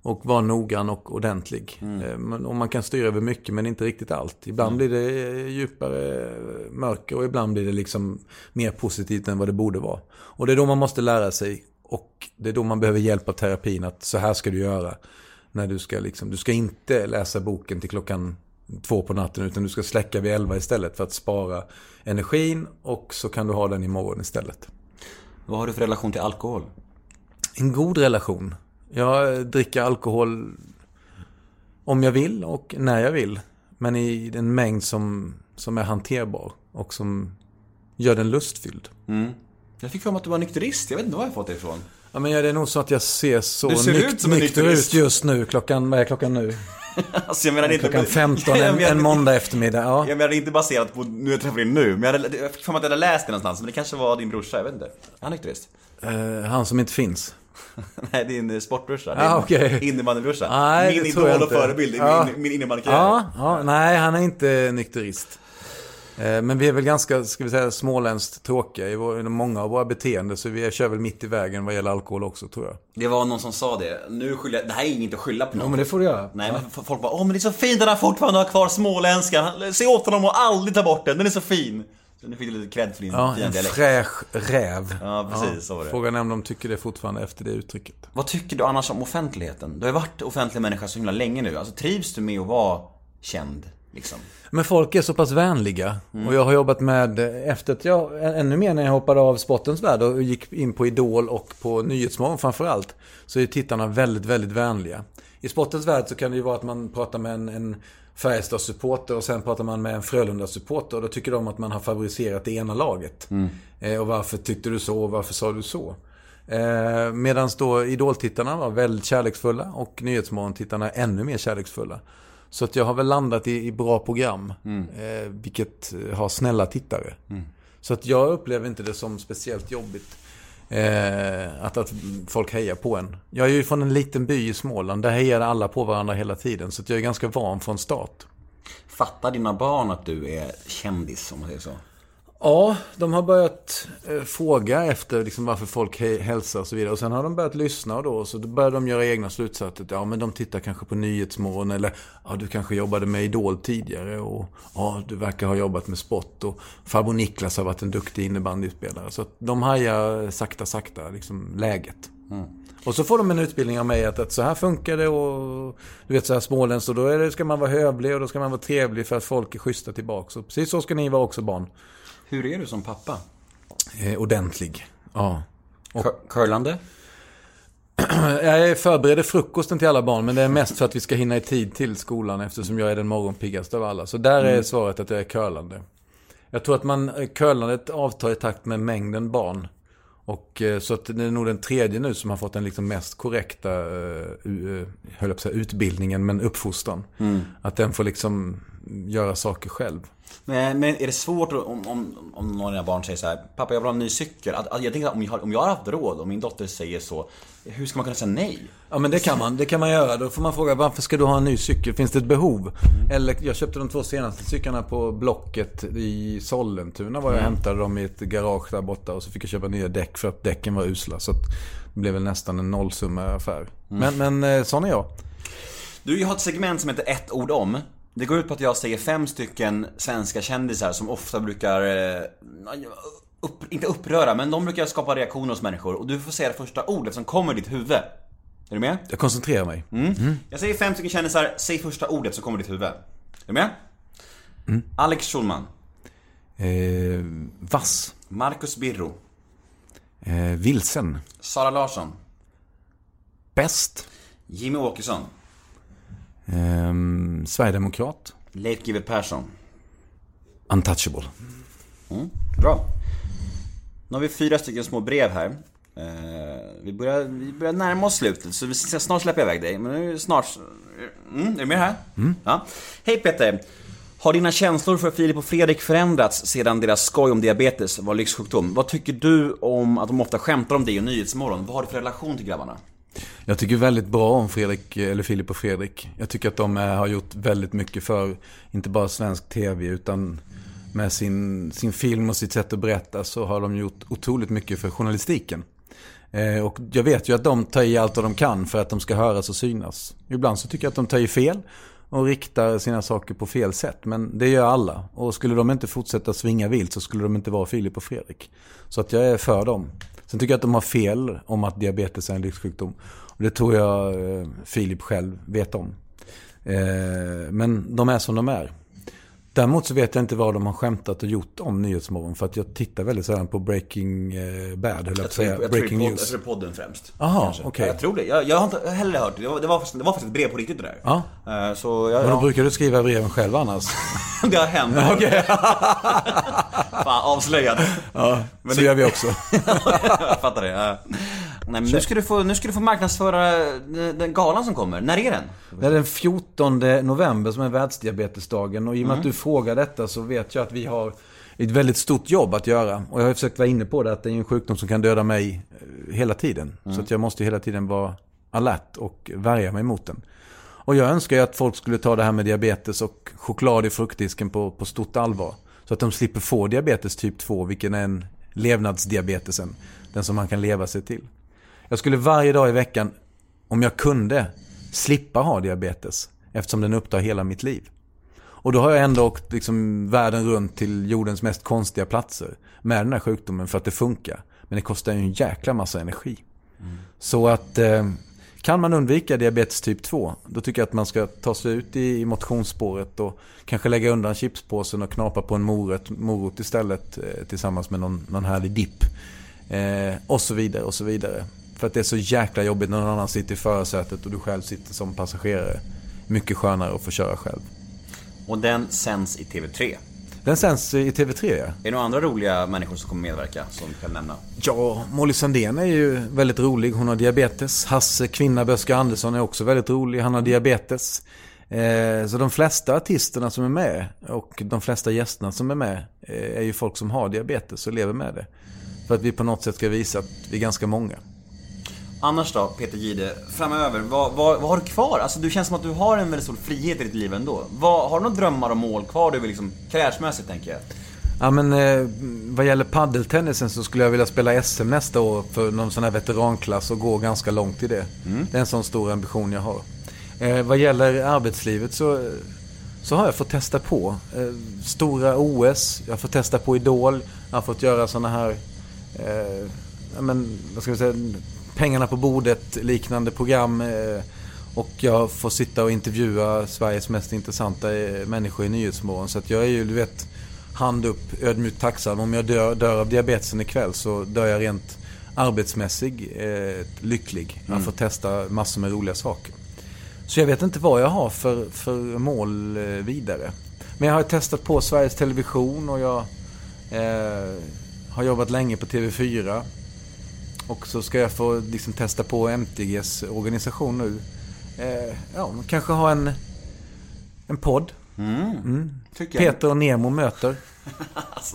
D: Och vara noggrann och ordentlig. Eh, Men, och man kan styra över mycket men inte riktigt allt. Ibland blir det eh, djupare eh, mörker och ibland blir det liksom mer positivt än vad det borde vara. Och det är då man måste lära sig Och det är då man behöver hjälp av terapin att så här ska du göra. När du ska liksom, du ska inte läsa boken till klockan två på natten utan du ska släcka vid elva istället för att spara energin och så kan du ha den imorgon istället.
C: Vad har du för relation till alkohol?
D: En god relation. Jag dricker alkohol om jag vill och när jag vill. Men i en mängd som, som är hanterbar och som gör den lustfylld.
C: Mm. Jag fick för mig att du var nykterist. Jag vet inte var jag fått det ifrån.
D: Ja, men det är nog så att jag ser så
C: Du ser
D: nykt-
C: ut som en
D: nykter ut just nu. Klockan, vad är klockan nu?
C: Alltså jag menar inte...
D: Klockan 15
C: Jag
D: en, en måndag eftermärkdag. Ja.
C: Jag menar inte baserat på nu jag träffar dig nu, men jag, hade, jag fick för mig att jag hade läst det någonstans, men det kanske var din brorsa, jag vet inte. Är han nykterist?
D: Eh, han som inte finns.
C: Nej, din eh, sportbrorsa.
D: Ah, okej.
C: innebandybrorsa. Min idol och förebild i min, min innebandykarriär.
D: Ja, ja, nej han är inte nykterist. Eh, Men vi är väl ganska, ska vi säga, småländskt tråkiga i, vår, många av våra beteenden. Så vi kör väl mitt i vägen vad gäller alkohol också tror jag.
C: Det var någon som sa det. Nu skyller jag, det här är inget att skylla på någon.
D: Ja, men det får du göra.
C: Nej, men folk bara åh men det är så fint att han fortfarande har kvar småländskan. Se åt honom och aldrig ta bort den, den är så fin. Så nu fick du lite cred för din
D: Ja,
C: fina
D: en
C: dialekt.
D: fräsch räv.
C: Ja, precis, så var det.
D: Frågan är om de tycker det fortfarande efter det uttrycket.
C: Vad tycker du annars om offentligheten? Du har ju varit offentlig människa så himla länge nu. Alltså trivs du med att vara känd? Liksom?
D: Men folk är så pass vänliga. Och jag har jobbat med, efter att jag, ännu mer när jag hoppade av sportens värld och gick in på Idol och på Nyhetsmorgon framförallt. Så är tittarna väldigt, väldigt vänliga. I sportens värld så kan det ju vara att man pratar med en, en Färjestad-supporter och sen pratar man med en Frölunda-supporter. Och då tycker de att man har favoriserat det ena laget. Eh, och varför tyckte du så och varför sa du så? Eh, Medan då Idol-tittarna var väldigt kärleksfulla och Nyhetsmorgon-tittarna ännu mer kärleksfulla. Så att jag har väl landat i, i bra program. Eh, vilket har snälla tittare. Så att jag upplever inte det som speciellt jobbigt. Eh, att, att folk hejar på en. Jag är ju från en liten by i Småland. Där hejar alla på varandra hela tiden. Så att jag är ganska van från start.
C: Fattar dina barn att du är kändis om man säger så?
D: Ja, de har börjat eh, fråga efter liksom, varför folk hälsar och så vidare. Och sen har de börjat lyssna och då så då börjar de göra egna slutsatser. Ja, men de tittar kanske på Nyhetsmorgon eller ja, du kanske jobbade med Idol tidigare och ja, du verkar ha jobbat med sport och farbror Niklas har varit en duktig innebandyspelare. Så de hajar sakta, sakta liksom läget. Och så får de en utbildning av mig att, att så här funkar det och du vet så här småländskt och då det, ska man vara hövlig och då ska man vara trevlig för att folk är schyssta tillbaka. Och precis så ska ni vara också barn.
C: Hur är du som pappa?
D: Eh, ordentlig. Ja.
C: Cur- Curlande?
D: Jag förbereder frukosten till alla barn, men det är mest för att vi ska hinna i tid till skolan eftersom jag är den morgonpiggaste av alla. Så där är svaret att jag är curlande. Jag tror att man, eh, curlandet avtar i takt med mängden barn. Och eh, så att det är nog den tredje nu som har fått den liksom mest korrekta, uh, höll jag på att säga, utbildningen, men uppfostran. Att den får liksom göra saker själv.
C: Men, men är det svårt om, om, om någon av dina barn säger så här, Pappa jag vill ha en ny cykel. Att, att jag tänker om jag, har, om jag har haft råd och min dotter säger så, hur ska man kunna säga nej?
D: Ja men det kan man, det kan man göra. Då får man fråga varför ska du ha en ny cykel? Finns det ett behov? Eller jag köpte de två senaste cyklarna på Blocket i Sollentuna var jag och hämtade dem i ett garage där borta. Och så fick jag köpa nya däck för att däcken var usla. Så att det blev väl nästan en nollsumma affär. Men, men eh, sån är jag.
C: Du, jag har ett segment som heter ett ord om. Det går ut på att jag säger fem stycken svenska kändisar som ofta brukar, eh, upp, inte uppröra, men de brukar skapa reaktioner hos människor. Och du får säga det första ordet som kommer i ditt huvud. Är du med?
D: Jag koncentrerar mig.
C: Jag säger fem stycken kändisar, säg första ordet som kommer i ditt huvud. Är du med? Alex Schulman.
D: Eh, vass.
C: Marcus Birro.
D: Eh, vilsen.
C: Sara Larsson.
D: Bäst.
C: Jimmy Åkesson.
D: Eh, Sverigedemokrat.
C: Leif GW Persson.
D: Untouchable.
C: Bra. Nu har vi fyra stycken små brev här. Eh, vi, börjar, vi börjar närma oss slutet, så vi ska snart släppa iväg dig. Men nu snart... Mm, är du med här? Ja. Hej Peter! Har dina känslor för Filip och Fredrik förändrats sedan deras skoj om diabetes var lyxsjukdom? Vad tycker du om att de ofta skämtar om det i Nyhetsmorgon? Vad har du för relation till grabbarna?
D: Jag tycker väldigt bra om Fredrik, eller Filip och Fredrik. Jag tycker att de eh, har gjort väldigt mycket för, inte bara svensk tv, utan med sin, sin film och sitt sätt att berätta så har de gjort otroligt mycket för journalistiken. Eh, och jag vet ju att de tar i allt vad de kan för att de ska höras och synas. Ibland så tycker jag att de tar i fel och riktar sina saker på fel sätt. Men det gör alla. Och skulle de inte fortsätta svinga vilt så skulle de inte vara Filip och Fredrik. Så att jag är för dem. Sen tycker jag att de har fel om att diabetes är en livssjukdom. Och det tror jag eh, Filip själv vet om. Eh, men de är som de är. Däremot så vet jag inte vad de har skämtat och gjort om Nyhetsmorgon. För att jag tittar väldigt sällan på Breaking eh, Bad, höll jag
C: Jag tror,
D: säga.
C: jag, tror
D: Breaking
C: podd,
D: News.
C: jag tror podden främst.
D: Aha,
C: kanske.
D: okej.
C: Jag tror det. Jag, jag har inte heller hört det. Var, det var, faktiskt, det var faktiskt ett brev på riktigt det där.
D: Ja.
C: Eh, Så jag,
D: Men då
C: ja,
D: brukar du skriva breven själv annars.
C: det har hänt.
D: Okej.
C: Fan, avslöjad.
D: Ja,
C: Men
D: så
C: det-
D: gör vi också.
C: jag fattar det. Nej, nu ska, du få, nu ska du få marknadsföra den, den galan som kommer. När är den?
D: Det är den 14 november som är världsdiabetesdagen och i och med att du frågar detta så vet jag att vi har ett väldigt stort jobb att göra. Och jag har försökt vara inne på det att det är en sjukdom som kan döda mig eh, hela tiden. Så att jag måste hela tiden vara alert och värja mig mot den. Och jag önskar ju att folk skulle ta det här med diabetes och choklad i fruktdisken på, på stort allvar. Så att de slipper få diabetes typ 2, vilken är en levnadsdiabetesen. Den som man kan leva sig till. Jag skulle varje dag i veckan, om jag kunde, slippa ha diabetes. Eftersom den upptar hela mitt liv. Och då har jag ändå åkt liksom världen runt till jordens mest konstiga platser. Med den här sjukdomen för att det funkar. Men det kostar ju en jäkla massa energi. Så att eh, kan man undvika diabetes typ 2, då tycker jag att man ska ta sig ut i, i motionsspåret och kanske lägga undan chipspåsen och knapa på en morot, morot istället eh, tillsammans med någon, någon härlig dipp. Eh, och så vidare och så vidare. För att det är så jäkla jobbigt när någon annan sitter i förarsätet och du själv sitter som passagerare. Mycket skönare att få köra själv.
C: Och den sänds i TV3.
D: Den sänds i TV3 ja.
C: Är det några andra roliga människor som kommer medverka som du kan nämna?
D: Ja, Molly Sandén är ju väldigt rolig. Hon har diabetes. Hasse Kvinna Böske Andersson är också väldigt rolig. Han har diabetes. Eh, så de flesta artisterna som är med och de flesta gästerna som är med eh, är ju folk som har diabetes och lever med det. För att vi på något sätt ska visa att vi är ganska många.
C: Annars då, Peter Gide, framöver, vad, vad, vad har du kvar? Alltså du känns som att du har en väldigt stor frihet i ditt liv ändå. Vad, har du några drömmar och mål kvar du vill liksom, karriärsmässigt tänker jag?
D: Ja men eh, vad gäller paddeltennisen så skulle jag vilja spela SM nästa år för någon sån här veteranklass och gå ganska långt i det. Det är en sån stor ambition jag har. Eh, vad gäller arbetslivet så, så har jag fått testa på eh, stora OS, jag har fått testa på Idol, jag har fått göra såna här, eh, men vad ska vi säga, pengarna på bordet liknande program. Eh, och jag får sitta och intervjua Sveriges mest intressanta eh, människor i Nyhetsmorgon. Så att jag är ju, du vet, hand upp, ödmjukt tacksam. Om jag dör, dör av diabetesen ikväll så dör jag rent arbetsmässig eh, lycklig. Jag får testa massor med roliga saker. Så jag vet inte vad jag har för, för mål eh, vidare. Men jag har testat på Sveriges Television och jag eh, har jobbat länge på TV4. Och så ska jag få liksom, testa på MTGs organisation nu. Eh, ja, kanske ha en, en podd.
C: Tycker jag.
D: Peter och Nemo möter.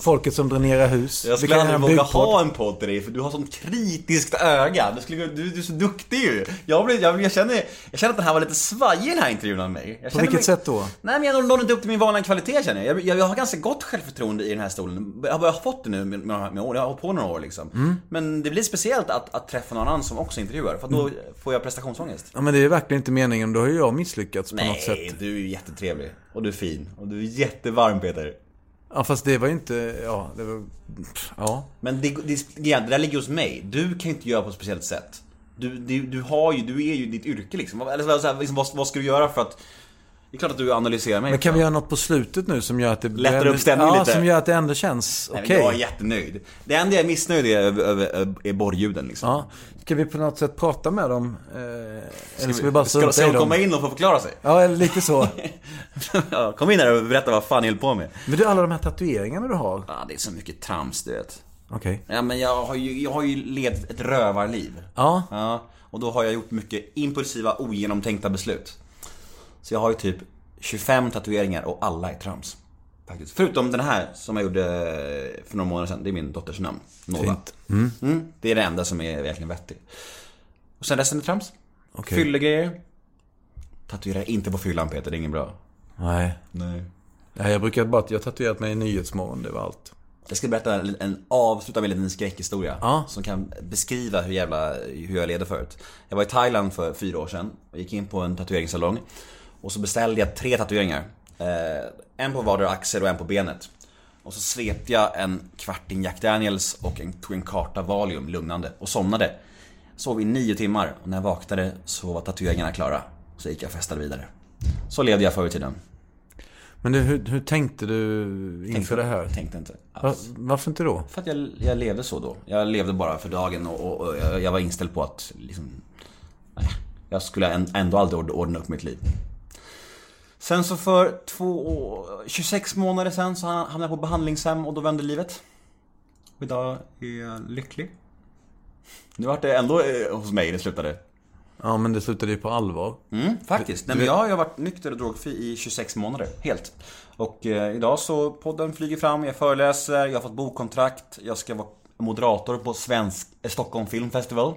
D: Folket som dränerar hus.
C: Jag skulle aldrig våga ha en podd till dig för du har sånt kritiskt öga. Du, skulle, du, du är så duktig ju. Jag, blir, jag, jag, känner, jag känner att den här var lite svajig den här intervjun av mig. Jag
D: På vilket
C: mig,
D: sätt då?
C: Nej men jag nådde inte upp till min vanliga kvalitet känner jag. jag. Jag har ganska gott självförtroende i den här stolen. Jag har fått det nu med, med, med år. Jag har hållit på några år liksom.
D: Mm.
C: Men det blir speciellt att, att träffa någon annan som också intervjuar. För att då
D: Mm.
C: får jag prestationsångest.
D: Ja, men det är verkligen inte meningen. Då har ju jag misslyckats på något sätt.
C: Nej, du är ju jättetrevlig. Och du är fin. Och du är jättevarm Peter.
D: Ja, fast det var ju inte... Ja, det var... Ja.
C: Men det, det, det där ligger hos mig. Du kan ju inte göra på ett speciellt sätt. Du, du, du har ju, du är ju ditt yrke liksom. Eller så här, liksom, vad, vad ska du göra för att... Det är klart att du analyserar mig.
D: Men kan vi göra något på slutet nu som gör att det...
C: Lättar upp stämningen
D: ja,
C: lite?
D: som gör att det ändå känns okej.
C: men Jag är jättenöjd. Det enda jag är missnöjd är över, är borrljuden liksom.
D: Ja. Ska vi på något sätt prata med dem? Eh, eller ska vi bara
C: ska, de komma in och få förklara sig?
D: Ja, eller lite så.
C: ja, kom in här och berätta vad fan ni höll på med.
D: Men du, alla de här tatueringarna du har.
C: Ja, det är så mycket trams du vet.
D: Okej.
C: Ja, men jag har ju, jag har ju levt ett rövarliv.
D: Ja.
C: Ja, och då har jag gjort mycket impulsiva, ogenomtänkta beslut. Så jag har ju typ 25 tatueringar och alla är trams. Faktiskt. Förutom den här som jag gjorde för några månader sedan. Det är min dotters namn. Nova.
D: Fint.
C: Mm, det är det enda som är verkligen vettigt. Och sen resten är trams.
D: Okej.
C: Fyllegrejer. Tatuera inte på fyllan Peter, det är inget bra.
D: Nej.
C: Nej.
D: Nej, jag brukar bara... Jag tatuerat mig i Nyhetsmorgon, det var allt.
C: Jag ska berätta en, en avsluta med en liten skräckhistoria.
D: Ja.
C: Som kan beskriva hur jävla, hur jag levde förut. Jag var i Thailand för fyra år sedan och gick in på en tatueringssalong. Och så beställde jag tre tatueringar. Eh, en på vardera axel och en på benet. Och så svepte jag en kvarting Jack Daniels och en, tog en karta Valium lugnande och somnade. Sov i nio timmar och när jag vaknade så var tatueringarna klara. Så gick jag och festade vidare. Så levde jag förr i tiden.
D: Men du, hur, hur tänkte du inför
C: Tänkte-
D: det här?
C: Tänkte inte.
D: Va, varför inte då?
C: För att jag, jag levde så då. Jag levde bara för dagen och, och, och jag, jag var inställd på att liksom, nej, jag skulle ändå aldrig ord- ordna upp mitt liv. Sen så för två, år- 26 månader sen så hamnade jag på behandlingshem och då vände livet. Och idag är jag lycklig. Nu vart det ändå eh, hos mig det slutade.
D: Ja, men det slutade ju på allvar.
C: Mm, faktiskt. Nej, men jag har ju varit nykter och drogfri i 26 månader, helt. Och eh, idag så, podden flyger fram, jag föreläser, jag har fått bokkontrakt, jag ska vara moderator på Svensk eh, Stockholm Film Festival.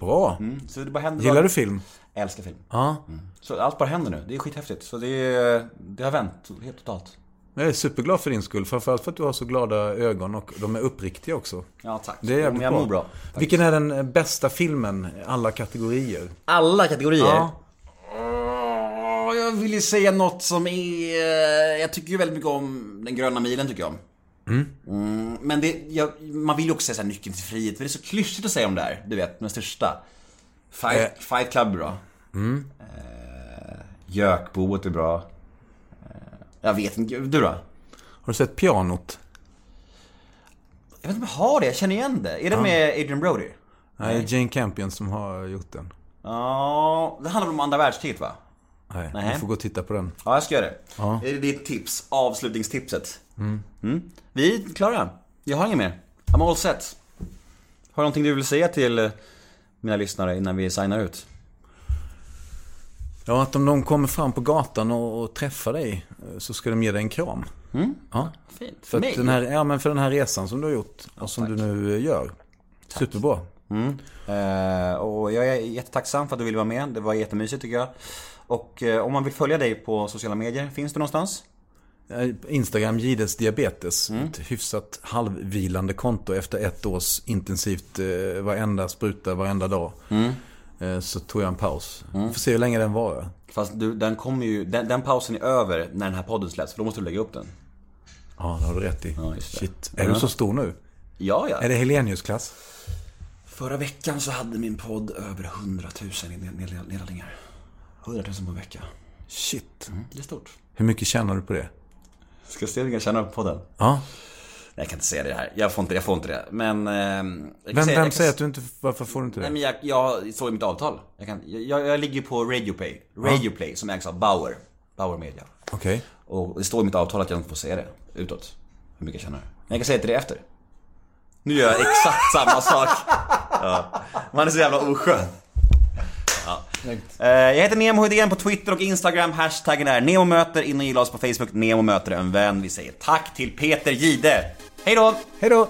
D: Bra.
C: Mm, så det bara händer
D: Gillar
C: saker.
D: du film?
C: Jag älskar film.
D: Ja.
C: Så allt bara händer nu, det är skithäftigt. Så det, det har vänt helt totalt.
D: Jag är superglad för din skull. Framförallt för att du har så glada ögon och de är uppriktiga också.
C: Ja, tack.
D: Det är jävligt
C: jag
D: bra.
C: mår bra. faktiskt.
D: Vilken är den eh, bästa filmen? Alla kategorier.
C: Alla kategorier?
D: Ja.
C: Jag vill ju säga något som är... eh, Jag tycker ju väldigt mycket om Den gröna milen, tycker jag om. Mm, men det, jag, man vill ju också säga så här, nyckeln till frihet, för det är så klyschigt att säga om det här, du vet, den största. Fight,
D: Eh.
C: Fight Club är bra. Eh, Gökboet är bra. Eh, jag vet inte, du då?
D: Har du sett Pianot?
C: Jag vet inte om jag har det, jag känner igen det. Är det med Adrian Brody?
D: Nej, Jane Campion som har gjort den.
C: Ja, det handlar om andra världskriget va?
D: Nej,
C: Nej.
D: du får gå och titta på den.
C: Ja, jag ska göra det.
D: Ja.
C: Det är ditt tips, avslutningstipset. Mm. Vi är klara. Jag har inget mer. I'm all set. Har du någonting du vill säga till eh, mina lyssnare innan vi signar ut?
D: Ja, att om de kommer fram på gatan och, och träffar dig eh, så ska de ge dig en kram. Ja.
C: Fint.
D: För, att den här, ja, men för den här resan som du har gjort och som du nu eh, gör. Superbra.
C: Eh, och jag är jättetacksam för att du ville vara med. Det var jättemysigt tycker jag. Och eh, om man vill följa dig på sociala medier, finns du någonstans?
D: Eh, Instagram Gides Diabetes.
C: Mm.
D: Ett hyfsat halvvilande konto efter ett års intensivt eh, varenda spruta, varenda dag.
C: Mm.
D: Eh, så tog jag en paus. Får se hur länge den varar.
C: Fast du, den kommer ju, den, den pausen är över när den här podden släpps, för då måste du lägga upp den.
D: Ja, det har du rätt i.
C: Ja.
D: Shit. Är
C: Ja.
D: du så stor nu?
C: Ja, ja.
D: Är det Helenius-klass?
C: Förra veckan så hade min podd över 100 000 i ned- ned- nedladdningar. 100 000 på en vecka.
D: Shit.
C: Det är stort.
D: Hur mycket tjänar du på det?
C: Ska se hur tjänar på podden?
D: Ja.
C: Nej, jag kan inte säga det här. Jag får inte, jag får inte det. Men... kan
D: Vem,
C: säga-
D: vem
C: kan
D: säger att du inte... Varför får du inte
C: Nej
D: det?
C: men jag, jag såg i mitt avtal. Jag, kan, jag, jag ligger på Radioplay. Radioplay som ägs av Bauer. Bauer Media.
D: Okej.
C: Och det står i mitt avtal att jag inte får säga det utåt. Hur mycket jag tjänar. Men jag kan säga till det efter. Nu gör jag exakt samma sak. Ja. Man är så jävla oskön. Ja. Eh, Jag heter Nemo Hedén på Twitter och Instagram. Hashtaggen är NEMOMÖTER. In och gilla oss på Facebook. Nemo möter en vän. Vi säger tack till Peter Gide.
D: Hej då!
C: Hej då!